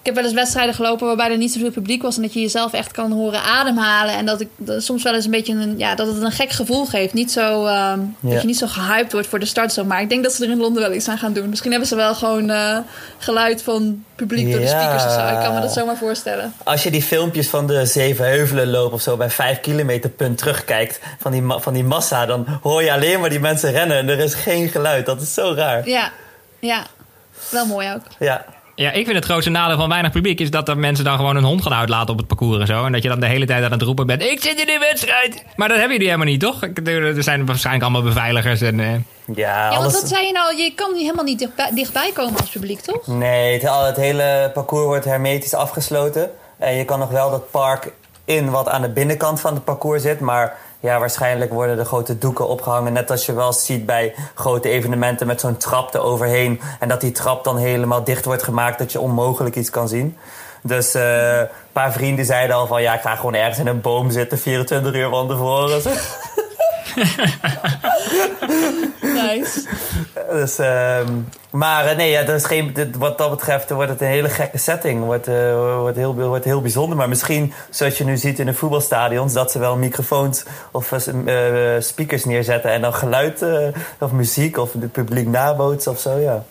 heb wel eens wedstrijden gelopen waarbij er niet zoveel publiek was. En dat je jezelf echt kan horen ademhalen. En dat ik dat soms wel eens een beetje een, ja, dat het een gek gevoel geeft. Niet zo, ehm, Dat je niet zo gehyped wordt voor de start zo. Maar ik denk dat ze er in Londen wel iets aan gaan doen. Misschien hebben ze wel gewoon eh, geluid van publiek door de speakers of zo. Ik kan me dat zomaar voorstellen. Als je die filmpjes van de zeven heuvelen lopen of zo bij vijf kilometer punt terugkijkt van die, van die massa, dan hoor je alleen maar die mensen rennen en er is geen geluid. Dat is zo raar. Ja, ja. Wel mooi ook. Ja. Ja, ik vind het grootste nadeel van weinig publiek is dat er mensen dan gewoon een hond gaan uitlaten op het parcours en zo. En dat je dan de hele tijd aan het roepen bent: Ik zit in de wedstrijd. Maar dat hebben jullie helemaal niet, toch? Ik- Er zijn waarschijnlijk allemaal beveiligers en. eh, Ja, Ja, want wat zei je nou? Je kan helemaal niet dichtbij, dichtbij komen als publiek, toch? Nee, het, het hele parcours wordt hermetisch afgesloten. En je kan nog wel dat park in wat aan de binnenkant van het parcours zit. Maar ja, waarschijnlijk worden de grote doeken opgehangen. Net als je wel ziet bij grote evenementen met zo'n trap eroverheen. En dat die trap dan helemaal dicht wordt gemaakt dat je onmogelijk iets kan zien. Dus eh, een paar vrienden zeiden al van ja, ik ga gewoon ergens in een boom zitten 24 uur van tevoren. (laughs) Nice. (laughs) Dus, ehm, maar eh, nee, ja, dat is geen, dit- wat dat betreft wordt het een hele gekke setting. Wordt, eh, wordt, heel, wordt heel bijzonder. Maar misschien, zoals je nu ziet in de voetbalstadions, dat ze wel microfoons of eh, eh, speakers neerzetten en dan geluid eh, of muziek of het publiek nabootsen of zo. Ja.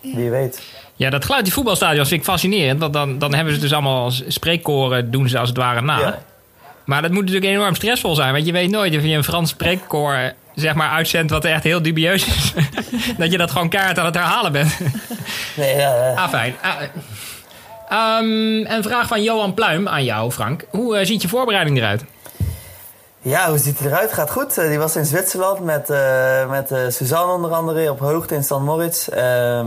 Wie weet. Ja, dat geluid die voetbalstadions vind ik fascinerend. Want dan, dan hebben ze dus allemaal als spreekkoren, doen ze als het ware na. Ja. Maar dat moet natuurlijk enorm stressvol zijn. Want je weet nooit of je een Frans spreekkoor zeg maar uitzendt wat echt heel dubieus is. (laughs) dat je dat gewoon kaart aan het herhalen bent. Nee, ja, ah, fijn. Ah, eh. Ehm, een vraag van Johan Pluim aan jou, Frank. Hoe eh, ziet je voorbereiding eruit? Ja, hoe ziet het eruit? Gaat goed. Eh, die was in Zwitserland met, eh, met Suzanne onder andere op hoogte in St. Moritz. Ehm,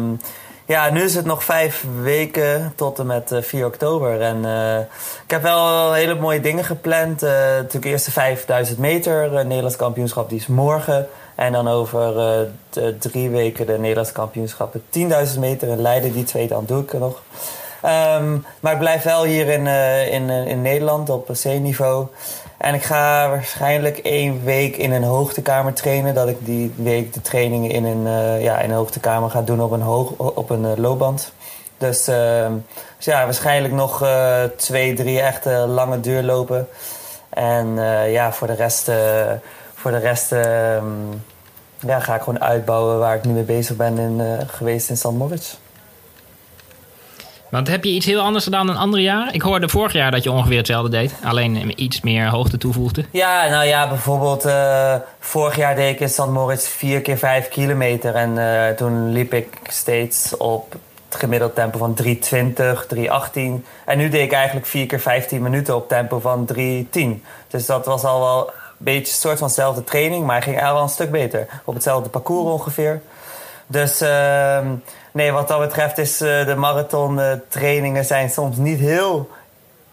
ja, nu is het nog vijf weken tot en met eh, 4 oktober. En eh, ik heb wel hele mooie dingen gepland. Eh, natuurlijk eerst de 5000 meter. eh, Nederlands kampioenschap, die is morgen. En dan over eh, d- drie weken de Nederlands kampioenschap. 10.000 meter in Leiden, die twee dan doe ik er nog. Ehm, maar ik blijf wel hier in, eh, in, eh, in Nederland op C-niveau. En ik ga waarschijnlijk één week in een hoogtekamer trainen. Dat ik die week de trainingen in een, eh, ja, in een hoogtekamer ga doen op een, hoog, op een eh, loopband. Dus, ehm, dus ja, waarschijnlijk nog eh, twee, drie echte lange duurlopen. En ja, voor de rest, voor de rest ehm, ja, ga ik gewoon uitbouwen waar ik nu mee bezig ben in, geweest in St. Moritz. Want heb je iets heel anders gedaan dan andere jaren? Ik hoorde vorig jaar dat je ongeveer hetzelfde deed. Alleen iets meer hoogte toevoegde. Ja, nou ja, bijvoorbeeld eh, vorig jaar deed ik in St. Moritz 4 keer 5 kilometer. En eh, toen liep ik steeds op het gemiddeld tempo van 3.20, 3.18. En nu deed ik eigenlijk 4 keer 15 minuten op tempo van 3.10. Dus dat was al wel beetje een soort van dezelfde training, maar ging eigenlijk wel een stuk beter. Op hetzelfde parcours ongeveer. Dus ehm, nee, wat dat betreft is eh, de marathon eh, trainingen zijn soms niet heel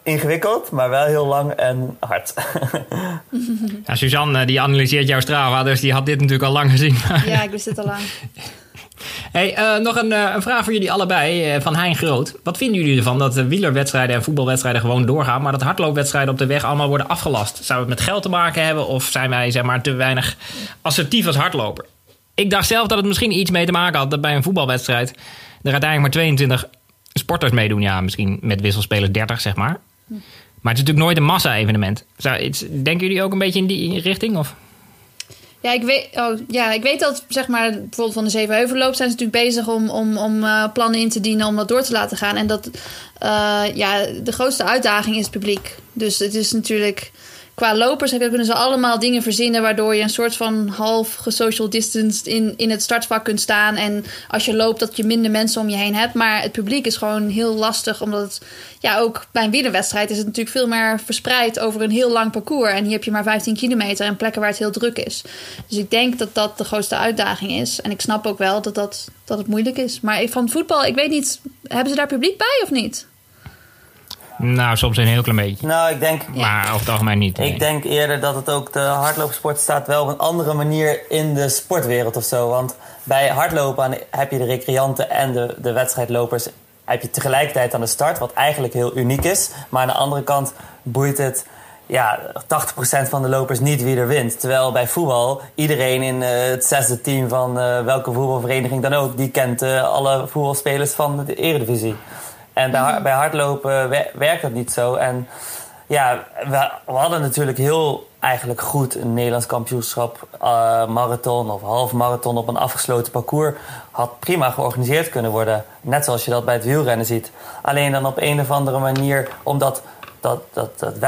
ingewikkeld, maar wel heel lang en hard. (laughs) Ja, Suzanne, die analyseert jouw Strava, dus die had dit natuurlijk al lang gezien. (laughs) Ja, ik wist het al lang. (laughs) Hey, eh, nog een, eh, een vraag voor jullie allebei eh, van Hein Groot. Wat vinden jullie ervan dat de wielerwedstrijden en voetbalwedstrijden gewoon doorgaan, maar dat hardloopwedstrijden op de weg allemaal worden afgelast? Zou het met geld te maken hebben of zijn wij zeg maar, te weinig assertief als hardloper? Ik dacht zelf dat het misschien iets mee te maken had dat bij een voetbalwedstrijd er uiteindelijk maar 22 sporters meedoen. Ja, misschien met wisselspelers 30, zeg maar. Maar het is natuurlijk nooit een massa-evenement. Denken jullie ook een beetje in die richting? Of? Ja, ik weet, oh, ja, ik weet dat zeg maar, bijvoorbeeld van de Zevenheuvelloop zijn ze natuurlijk bezig om, om, om eh, plannen in te dienen om dat door te laten gaan. En dat eh, ja, de grootste uitdaging is het publiek. Dus het is natuurlijk qua lopers heb- kunnen ze allemaal dingen verzinnen waardoor je een soort van half gesocial distanced in, in het startvak kunt staan. En als je loopt dat je minder mensen om je heen hebt. Maar het publiek is gewoon heel lastig, omdat het ja, ook bij een wielerwedstrijd is het natuurlijk veel meer verspreid over een heel lang parcours. En hier heb je maar 15 kilometer en plekken waar het heel druk is. Dus ik denk dat dat de grootste uitdaging is. En ik snap ook wel dat, dat, dat het moeilijk is. Maar van voetbal, ik weet niet, hebben ze daar publiek bij of niet? Nou, soms een heel klein beetje. nou, ik denk, Maar over het algemeen niet. nee. ik denk eerder dat het ook de hardloopsport staat wel op een andere manier in de sportwereld of zo. Want bij hardlopen heb je de recreanten en de, de wedstrijdlopers heb je tegelijkertijd aan de start, wat eigenlijk heel uniek is. Maar aan de andere kant boeit het ja, 80% van de lopers niet wie er wint. Terwijl bij voetbal iedereen in eh, het zesde team van eh, welke voetbalvereniging dan ook, die kent eh, alle voetbalspelers van de Eredivisie. En bij, har- bij hardlopen wer- werkt dat niet zo. En ja, we, we hadden natuurlijk heel eigenlijk goed een Nederlands kampioenschap eh, marathon of half marathon op een afgesloten parcours. Had prima georganiseerd kunnen worden. Net zoals je dat bij het wielrennen ziet. Alleen dan op een of andere manier, omdat dat, dat, dat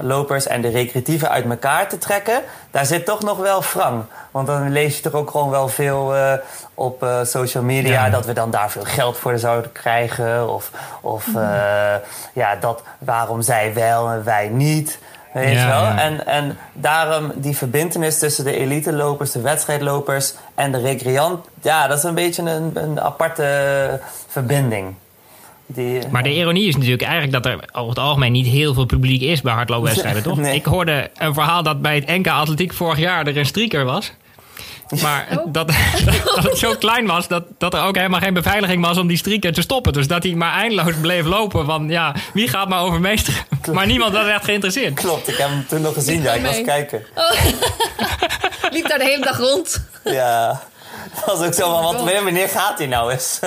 wedstrijdlopers en de recreatieven uit elkaar te trekken, daar zit toch nog wel wrang. Want dan lees je toch ook gewoon wel veel eh, op eh, social media Ja. dat we dan daar veel geld voor zouden krijgen. Of, of eh, ja, dat, waarom zij wel en wij niet. Weet je Ja, wel? ja. En, en daarom die verbindenis tussen de elite-lopers, de wedstrijdlopers en de recreant. Ja, dat is een beetje een, een aparte verbinding. Die, Maar de ironie is natuurlijk eigenlijk dat er over het algemeen niet heel veel publiek is bij hardloopwedstrijden, toch? Nee. Ik hoorde een verhaal dat bij het NK Atletiek vorig jaar er een streaker was. Maar Oh. dat, (laughs) dat het zo klein was dat, dat er ook helemaal geen beveiliging was om die streaker te stoppen. Dus dat hij maar eindeloos bleef lopen van ja, wie gaat maar overmeesteren? Maar niemand was echt geïnteresseerd. Klopt, ik heb hem toen nog gezien. Ja, ik was kijken. (laughs) Liep daar de hele dag rond. Ja, (laughs) dat was ook zo van, wat, wanneer gaat hij nou eens? (laughs)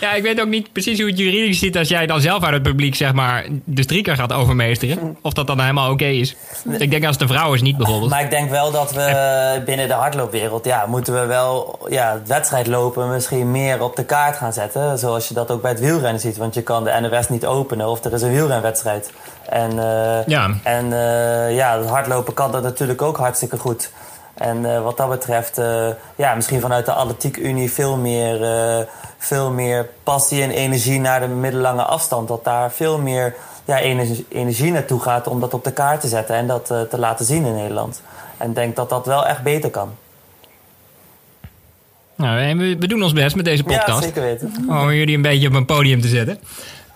Ja, ik weet ook niet precies hoe het juridisch zit als jij dan zelf uit het publiek zeg maar de streaker gaat overmeesteren. Of dat dan helemaal oké is. Ik denk als het een vrouw is niet bijvoorbeeld. Maar ik denk wel dat we binnen de hardloopwereld, ja, moeten we wel ja, het wedstrijdlopen misschien meer op de kaart gaan zetten. Zoals je dat ook bij het wielrennen ziet. Want je kan de NOS niet openen of er is een wielrenwedstrijd. En, eh, Ja. en eh, ja, het hardlopen kan dat natuurlijk ook hartstikke goed. En eh, wat dat betreft, eh, ja, misschien vanuit de Atletiek Unie veel meer, eh, veel meer passie en energie naar de middellange afstand. Dat daar veel meer ja, energie, energie naartoe gaat om dat op de kaart te zetten en dat te laten zien in Nederland. En ik denk dat dat wel echt beter kan. Nou, we, doen ons best met deze Ja, podcast. zeker weten. Om jullie een beetje op een podium te zetten.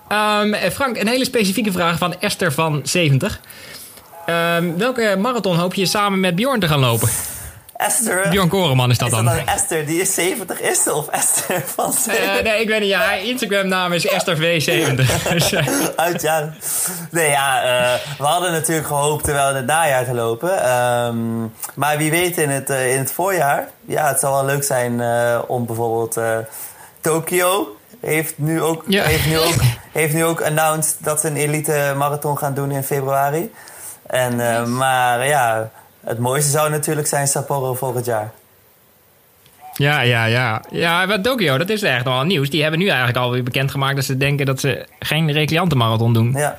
Eh, Frank, een hele specifieke vraag van Esther van 70. Ehm, welke marathon hoop je samen met Bjorn te gaan lopen? Esther. Bjorn Koreman is dat is dat dan. dan Esther die is 70 is of Esther van 70? Eh, nee, ik weet niet. Ja, haar Instagram naam is Esther V70. Dus, eh, Uit, ja. Nee, ja, eh, we hadden natuurlijk gehoopt er wel in het najaar te lopen. Ehm, maar wie weet in het, eh, in het voorjaar. Ja, het zou wel leuk zijn eh, om bijvoorbeeld eh, Tokio heeft nu ook, Ja. heeft nu ook, heeft nu ook announced dat ze een elite marathon gaan doen in februari. En, eh, maar ja, het mooiste zou natuurlijk zijn Sapporo volgend jaar. ja, ja, ja. Ja, wat Tokio, dat is echt nogal nieuws. Die hebben nu eigenlijk alweer bekendgemaakt dat ze denken dat ze geen recreantenmarathon doen. Ja.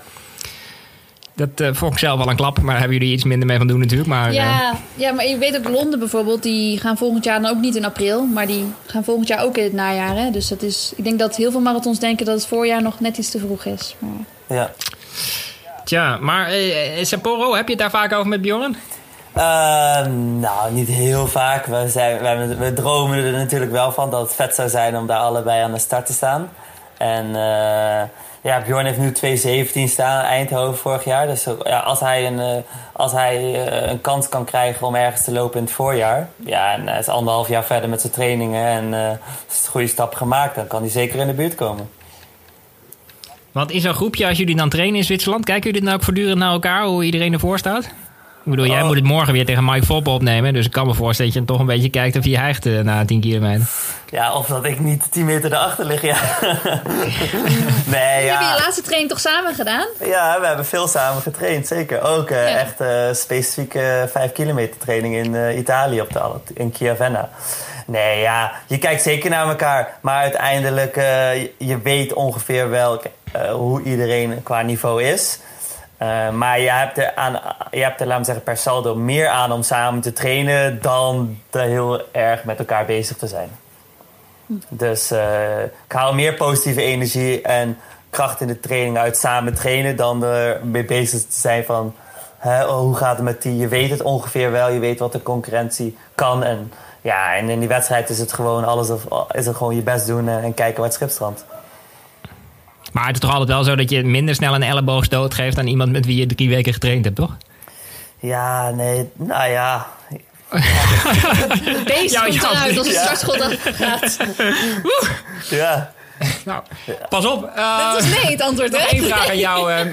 Dat eh vond ik zelf wel een klap, maar daar hebben jullie iets minder mee van doen natuurlijk. Maar, eh, Ja, ja, maar je weet ook Londen bijvoorbeeld, die gaan volgend jaar dan ook niet in april, maar die gaan volgend jaar ook in het najaar. Hè? Dus dat is, ik denk dat heel veel marathons denken dat het voorjaar nog net iets te vroeg is. Maar, Ja. Tja, maar eh, Sapporo, heb je het daar vaak over met Bjorn? Ehm, nou, niet heel vaak. We, we, dromen er natuurlijk wel van dat het vet zou zijn om daar allebei aan de start te staan. En uh, ja, Bjorn heeft nu 2.17 staan, Eindhoven vorig jaar. Dus ja, als hij, een, uh, als hij uh, een kans kan krijgen om ergens te lopen in het voorjaar. Ja, en hij is anderhalf jaar verder met zijn trainingen en is het goede stap gemaakt. Dan kan hij zeker in de buurt komen. Want in zo'n groepje, als jullie dan trainen in Zwitserland, kijken jullie dan ook voortdurend naar elkaar hoe iedereen ervoor staat? Ik bedoel, jij Oh. moet het morgen weer tegen Mike Voppen opnemen. Dus ik kan me voorstellen dat je toch een beetje kijkt of je hijgt eh, na 10 kilometer. Ja, of dat ik niet 10 meter erachter lig, ja. (laughs) nee, Heb je ja. je laatste training toch samen gedaan? Ja, we hebben veel samen getraind, zeker. Ook eh, Ja. echt eh, specifieke 5 kilometer training in Italië, op de, in Chiavenna. Nee, ja, je kijkt zeker naar elkaar. Maar uiteindelijk, eh, je, weet ongeveer wel eh, hoe iedereen qua niveau is. Eh, maar je hebt, er aan, je hebt er, laat me zeggen, per saldo meer aan om samen te trainen... dan er heel erg met elkaar bezig te zijn. Dus eh, ik haal meer positieve energie en kracht in de training uit samen trainen... dan er mee bezig te zijn van... Hè, oh, hoe gaat het met die? Je weet het ongeveer wel, je weet wat de concurrentie kan. En, ja, en in die wedstrijd is het gewoon alles of, is het gewoon je best doen en, en kijken waar het schip strandt. Maar het is toch altijd wel zo dat je minder snel een elleboogstoot geeft aan iemand met wie je drie weken getraind hebt, toch? Ja, nee, nou ja. (laughs) Ja, komt eruit als het ja. startschot (laughs) gaat. Ja, Nou, pas op. eh, Dat is nee het antwoord, nog hè? één vraag aan jou. (laughs) eh,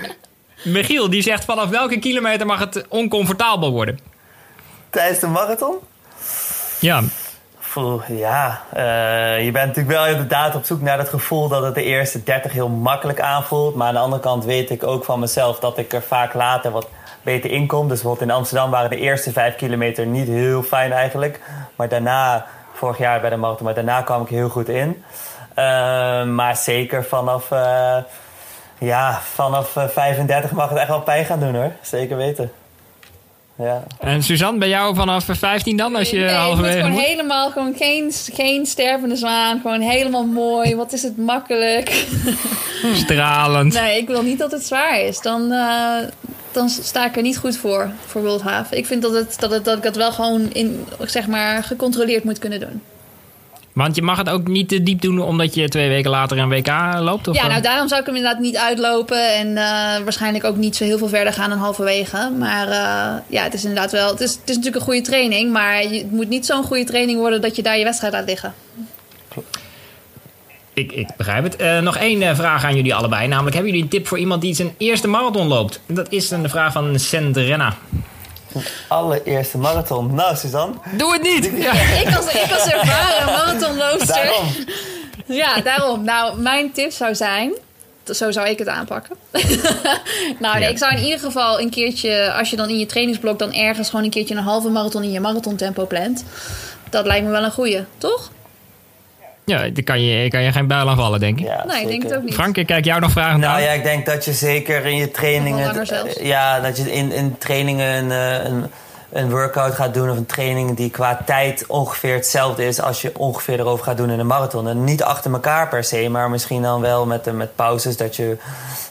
Michiel, die zegt vanaf welke kilometer mag het oncomfortabel worden? tijdens de marathon? Ja, Poeh, ja, eh, je bent natuurlijk wel inderdaad op zoek naar het gevoel dat het de eerste 30 heel makkelijk aanvoelt. Maar aan de andere kant weet ik ook van mezelf dat ik er vaak later wat beter in kom. Dus bijvoorbeeld in Amsterdam waren de eerste 5 kilometer niet heel fijn eigenlijk. Maar daarna, vorig jaar bij de marathon, maar daarna kwam ik heel goed in. Eh, maar zeker vanaf, eh, ja, vanaf eh, 35 mag het echt wel pijn gaan doen hoor. Zeker weten. Ja. en Suzanne, bij jou vanaf 15 dan, als je nee, ik moet halverwege gewoon moet? helemaal, gewoon geen, geen stervende zwaan. Gewoon helemaal mooi. Wat is het makkelijk. (laughs) Stralend. Nee, ik wil niet dat het zwaar is. Dan, eh, dan sta ik er niet goed voor, voor World Half. Ik vind dat, het, dat, het, dat ik dat wel gewoon in, zeg maar, gecontroleerd moet kunnen doen. Want je mag het ook niet te diep doen omdat je twee weken later een WK loopt? Of Ja, nou daarom zou ik hem inderdaad niet uitlopen. En eh, waarschijnlijk ook niet zo heel veel verder gaan dan halverwege. Maar eh, ja, het is inderdaad wel... Het is, het is natuurlijk een goede training. Maar het moet niet zo'n goede training worden dat je daar je wedstrijd laat liggen. Ik, ik begrijp het. Eh, nog één vraag aan jullie allebei. Namelijk, hebben jullie een tip voor iemand die zijn eerste marathon loopt? Dat is een vraag van Sendrenna. Allereerste marathon. Nou, Suzanne. Doe het niet! (laughs) Ja. Ik als, ik als ervaren marathonloopster... Daarom. Ja, daarom. Nou, mijn tip zou zijn... Zo zou ik het aanpakken. (laughs) nou, nee, Ja. ik zou in ieder geval een keertje... Als je dan in je trainingsblok dan ergens gewoon een keertje een halve marathon in je marathontempo plant. Dat lijkt me wel een goeie, toch? Ja, daar kan je, kan je geen buil aan vallen, denk ik. Ja, nee, ik denk het ook niet. Frank, ik kijk jou nog vragen Nou naar. ja, ik denk dat je zeker in je trainingen... Ja, dat je in, in trainingen een, eh, een, een workout gaat doen... of een training die qua tijd ongeveer hetzelfde is... als je ongeveer erover gaat doen in een marathon. En niet achter elkaar per se, maar misschien dan wel met, eh, met pauzes... dat je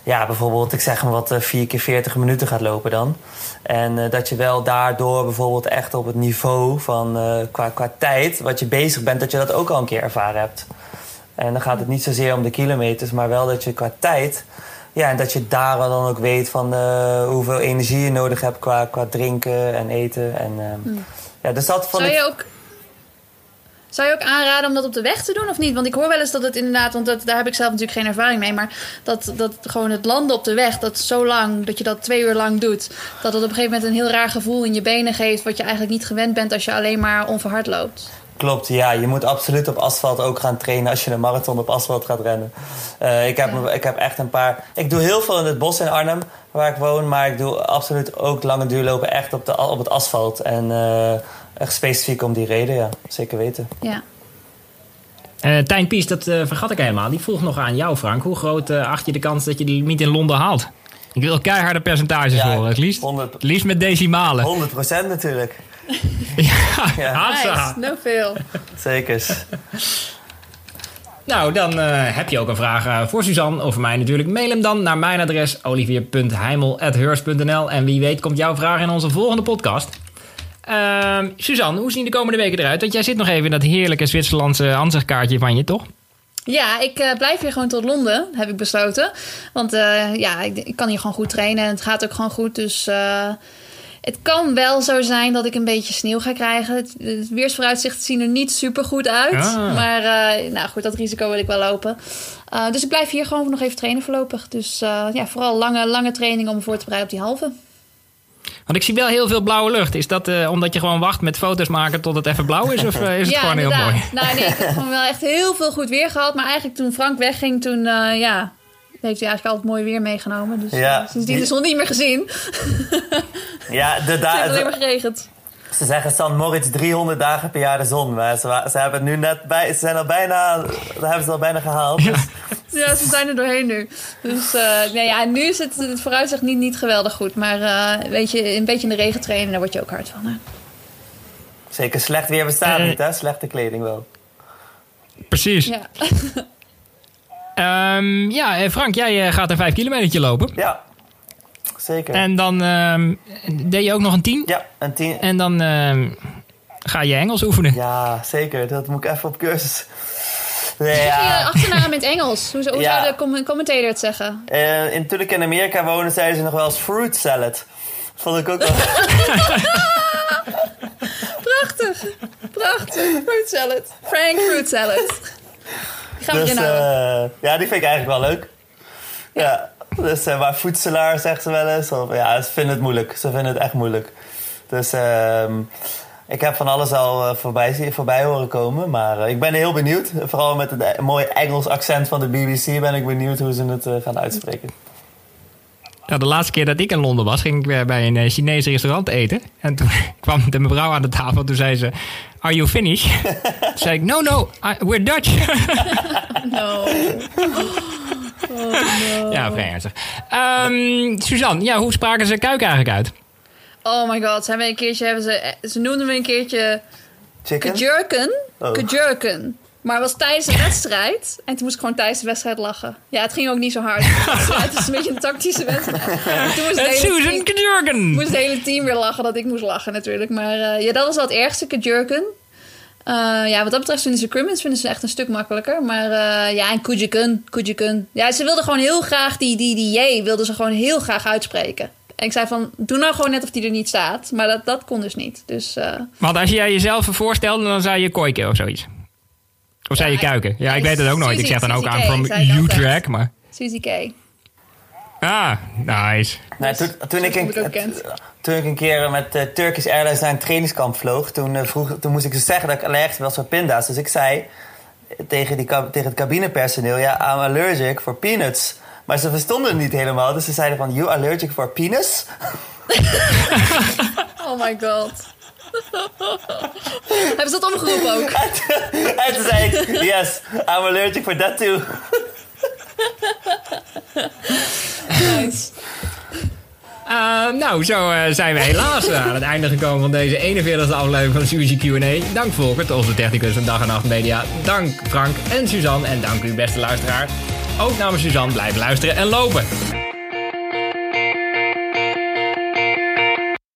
ja, bijvoorbeeld, ik zeg maar wat, eh, vier keer 40 minuten gaat lopen dan. En eh, dat je wel daardoor bijvoorbeeld echt op het niveau van... eh, qua, qua tijd, wat je bezig bent, dat je dat ook al een keer ervaren hebt. En dan gaat het niet zozeer om de kilometers, maar wel dat je qua tijd. Ja, en dat je daar dan ook weet van eh, hoeveel energie je nodig hebt qua, qua drinken en eten. En, ehm, ja, dus dat vond Zou ik. je ook... Zou je ook aanraden om dat op de weg te doen of niet? Want ik hoor wel eens dat het inderdaad, want dat, daar heb ik zelf natuurlijk geen ervaring mee, maar dat, dat gewoon het landen op de weg, dat zo lang, dat je dat twee uur lang doet, dat het op een gegeven moment een heel raar gevoel in je benen geeft, wat je eigenlijk niet gewend bent als je alleen maar onverhard loopt. Klopt, ja. Je moet absoluut op asfalt ook gaan trainen als je een marathon op asfalt gaat rennen. Eh, ik, heb, Ja. ik heb echt een paar. Ik doe heel veel in het bos in Arnhem, waar ik woon. Maar ik doe absoluut ook lange duurlopen echt op, de, op het asfalt. En eh, echt specifiek om die reden, ja. Zeker weten. Ja. Eh Tijn Pies, dat eh, vergat ik helemaal. Die vroeg nog aan jou, Frank. Hoe groot eh, acht je de kans dat je die niet in Londen haalt? Ik wil keiharde percentages Ja, horen, het liefst. 100 Het liefst met decimalen. 100% natuurlijk. (laughs) Ja, Ja. Nice, no veel. Zeker. Nou, dan eh, heb je ook een vraag voor Suzanne of voor mij natuurlijk. Mail hem dan naar mijn adres olivier.heimel.heurs.nl En wie weet komt jouw vraag in onze volgende podcast. Ehm, Suzanne, hoe zien de komende weken eruit? Want jij zit nog even in dat heerlijke Zwitserlandse ansichtkaartje van je, toch? Ja, ik eh, blijf hier gewoon tot Londen, heb ik besloten. Want eh, ja, ik, ik kan hier gewoon goed trainen en het gaat ook gewoon goed. Dus eh, het kan wel zo zijn dat ik een beetje sneeuw ga krijgen. Het, het weersvooruitzichten zien er niet super goed uit. Ah. Maar nou goed, dat risico wil ik wel lopen. Dus ik blijf hier gewoon nog even trainen voorlopig. Dus ja, vooral lange, lange training om me voor te bereiden op die halve. Want ik zie wel heel veel blauwe lucht. Is dat eh, omdat je gewoon wacht met foto's maken tot het even blauw is? Of eh, is het gewoon heel mooi? (laughs) Nou nee, ik heb gewoon wel echt heel veel goed weer gehad. Maar eigenlijk toen Frank wegging, toen eh, ja, heeft hij eigenlijk altijd mooi weer meegenomen. Dus Ja. sindsdien de zon niet meer gezien. Ja, de (laughs) Het heeft alleen maar geregend. Ze zeggen San Moritz 300 dagen per jaar de zon. Maar ze, hebben het nu net bij. Ze zijn al bijna. Dat hebben ze al bijna gehaald. Dus Ja, ze zijn er doorheen nu. Dus eh, nee, ja, nu is het, het vooruitzicht niet, niet geweldig goed. Maar eh, weet je, een beetje in de regen trainen, daar word je ook hard van. Hè? zeker slecht weer bestaat Eh. niet, hè? Slechte kleding wel. Precies. Ja. (laughs) Ehm, ja, Frank, jij gaat een 5 kilometer lopen. Ja, zeker. En dan ehm, deed je ook nog een 10. Ja, een tien. En dan ehm, ga je Engels oefenen. Ja, zeker. Dat moet ik even op cursus. (laughs) Je Ja. achternaam in het Engels? Hoe, hoe Ja. zou de com- commentator het zeggen? Eh, in, toen ik in Amerika woonde, zeiden ze nog wel eens fruit salad. Vond ik ook wel. (laughs) Prachtig. Prachtig. Fruit salad. Frank fruit salad. Die gaan we Dus eh, ja, die vind ik eigenlijk wel leuk. Ja, dus eh, maar voedselaar zegt ze wel eens. Of, ja, ze vinden het moeilijk. Ze vinden het echt moeilijk. Dus ehm, ik heb van alles al eh, voorbij, zien- voorbij horen komen. Maar eh, ik ben heel benieuwd. Vooral met het eh, mooie Engels accent van de BBC ben ik benieuwd hoe ze het gaan uitspreken. Ja, de laatste keer dat ik in Londen was, ging ik weer bij een Chinees restaurant eten. En toen (laughs) kwam de mevrouw aan de tafel. Toen zei ze, are you finished? (laughs) toen zei ik, no, no, I- we're Dutch. (laughs) No. Ja, vrij ernstig. Ehm, Suzanne, ja, hoe spraken ze kuik eigenlijk uit? Oh my god. Ze, hebben een keertje, hebben ze, ze noemden me een keertje Chicken? kajurken. Oh. Kajurken. Maar het was tijdens de wedstrijd. En toen moest ik gewoon tijdens de wedstrijd lachen. Ja, het ging ook niet zo hard. (laughs) het is een beetje een tactische wedstrijd. En toen moest het, Susan moest het hele team weer lachen dat ik moest lachen natuurlijk. Maar eh, ja, dat was wel het ergste, kajurken. Eh, ja, wat dat betreft vinden ze Crimmins vinden ze echt een stuk makkelijker. Maar eh, ja, en Kujikun, Kujikun. Ja, ze wilden gewoon heel graag die, die, die J wilden ze gewoon heel graag uitspreken. En ik zei van, doe nou gewoon net of die er niet staat. Maar dat, dat kon dus niet. Dus eh, Want als jij jezelf voorstelde, dan zei je koiken of zoiets. Of zei je Ja, kuiken? Ja, ja, ik weet het ook nooit. Ik zeg dan ook aan from ik altijd. U-Track, maar... Suzy K. Ah, nice. Toen, toen, ik heb ik bekend. Toen ik een keer met eh, Turkish Airlines naar een trainingskamp vloog, toen, eh, vroeg, toen moest ik dus zeggen dat ik allergisch was voor pinda's. Dus ik zei tegen, die, tegen het cabinepersoneel, ja, I'm allergic for peanuts. Maar ze verstonden het niet helemaal, dus ze zeiden van, you allergic for penis? (laughs) Oh my god. (laughs) Hebben ze dat omgeroepen ook? en toen zei ik, yes, I'm allergic for that too. (laughs) Nice. Eh, nou, zo eh, zijn we helaas (laughs) aan het einde gekomen van deze 41e aflevering van Suzy Q&A. Dank Volkert, onze technicus van Dag en Nacht Media. Dank Frank en Suzanne en dank u beste luisteraar. Ook namens Suzanne blijven luisteren en lopen.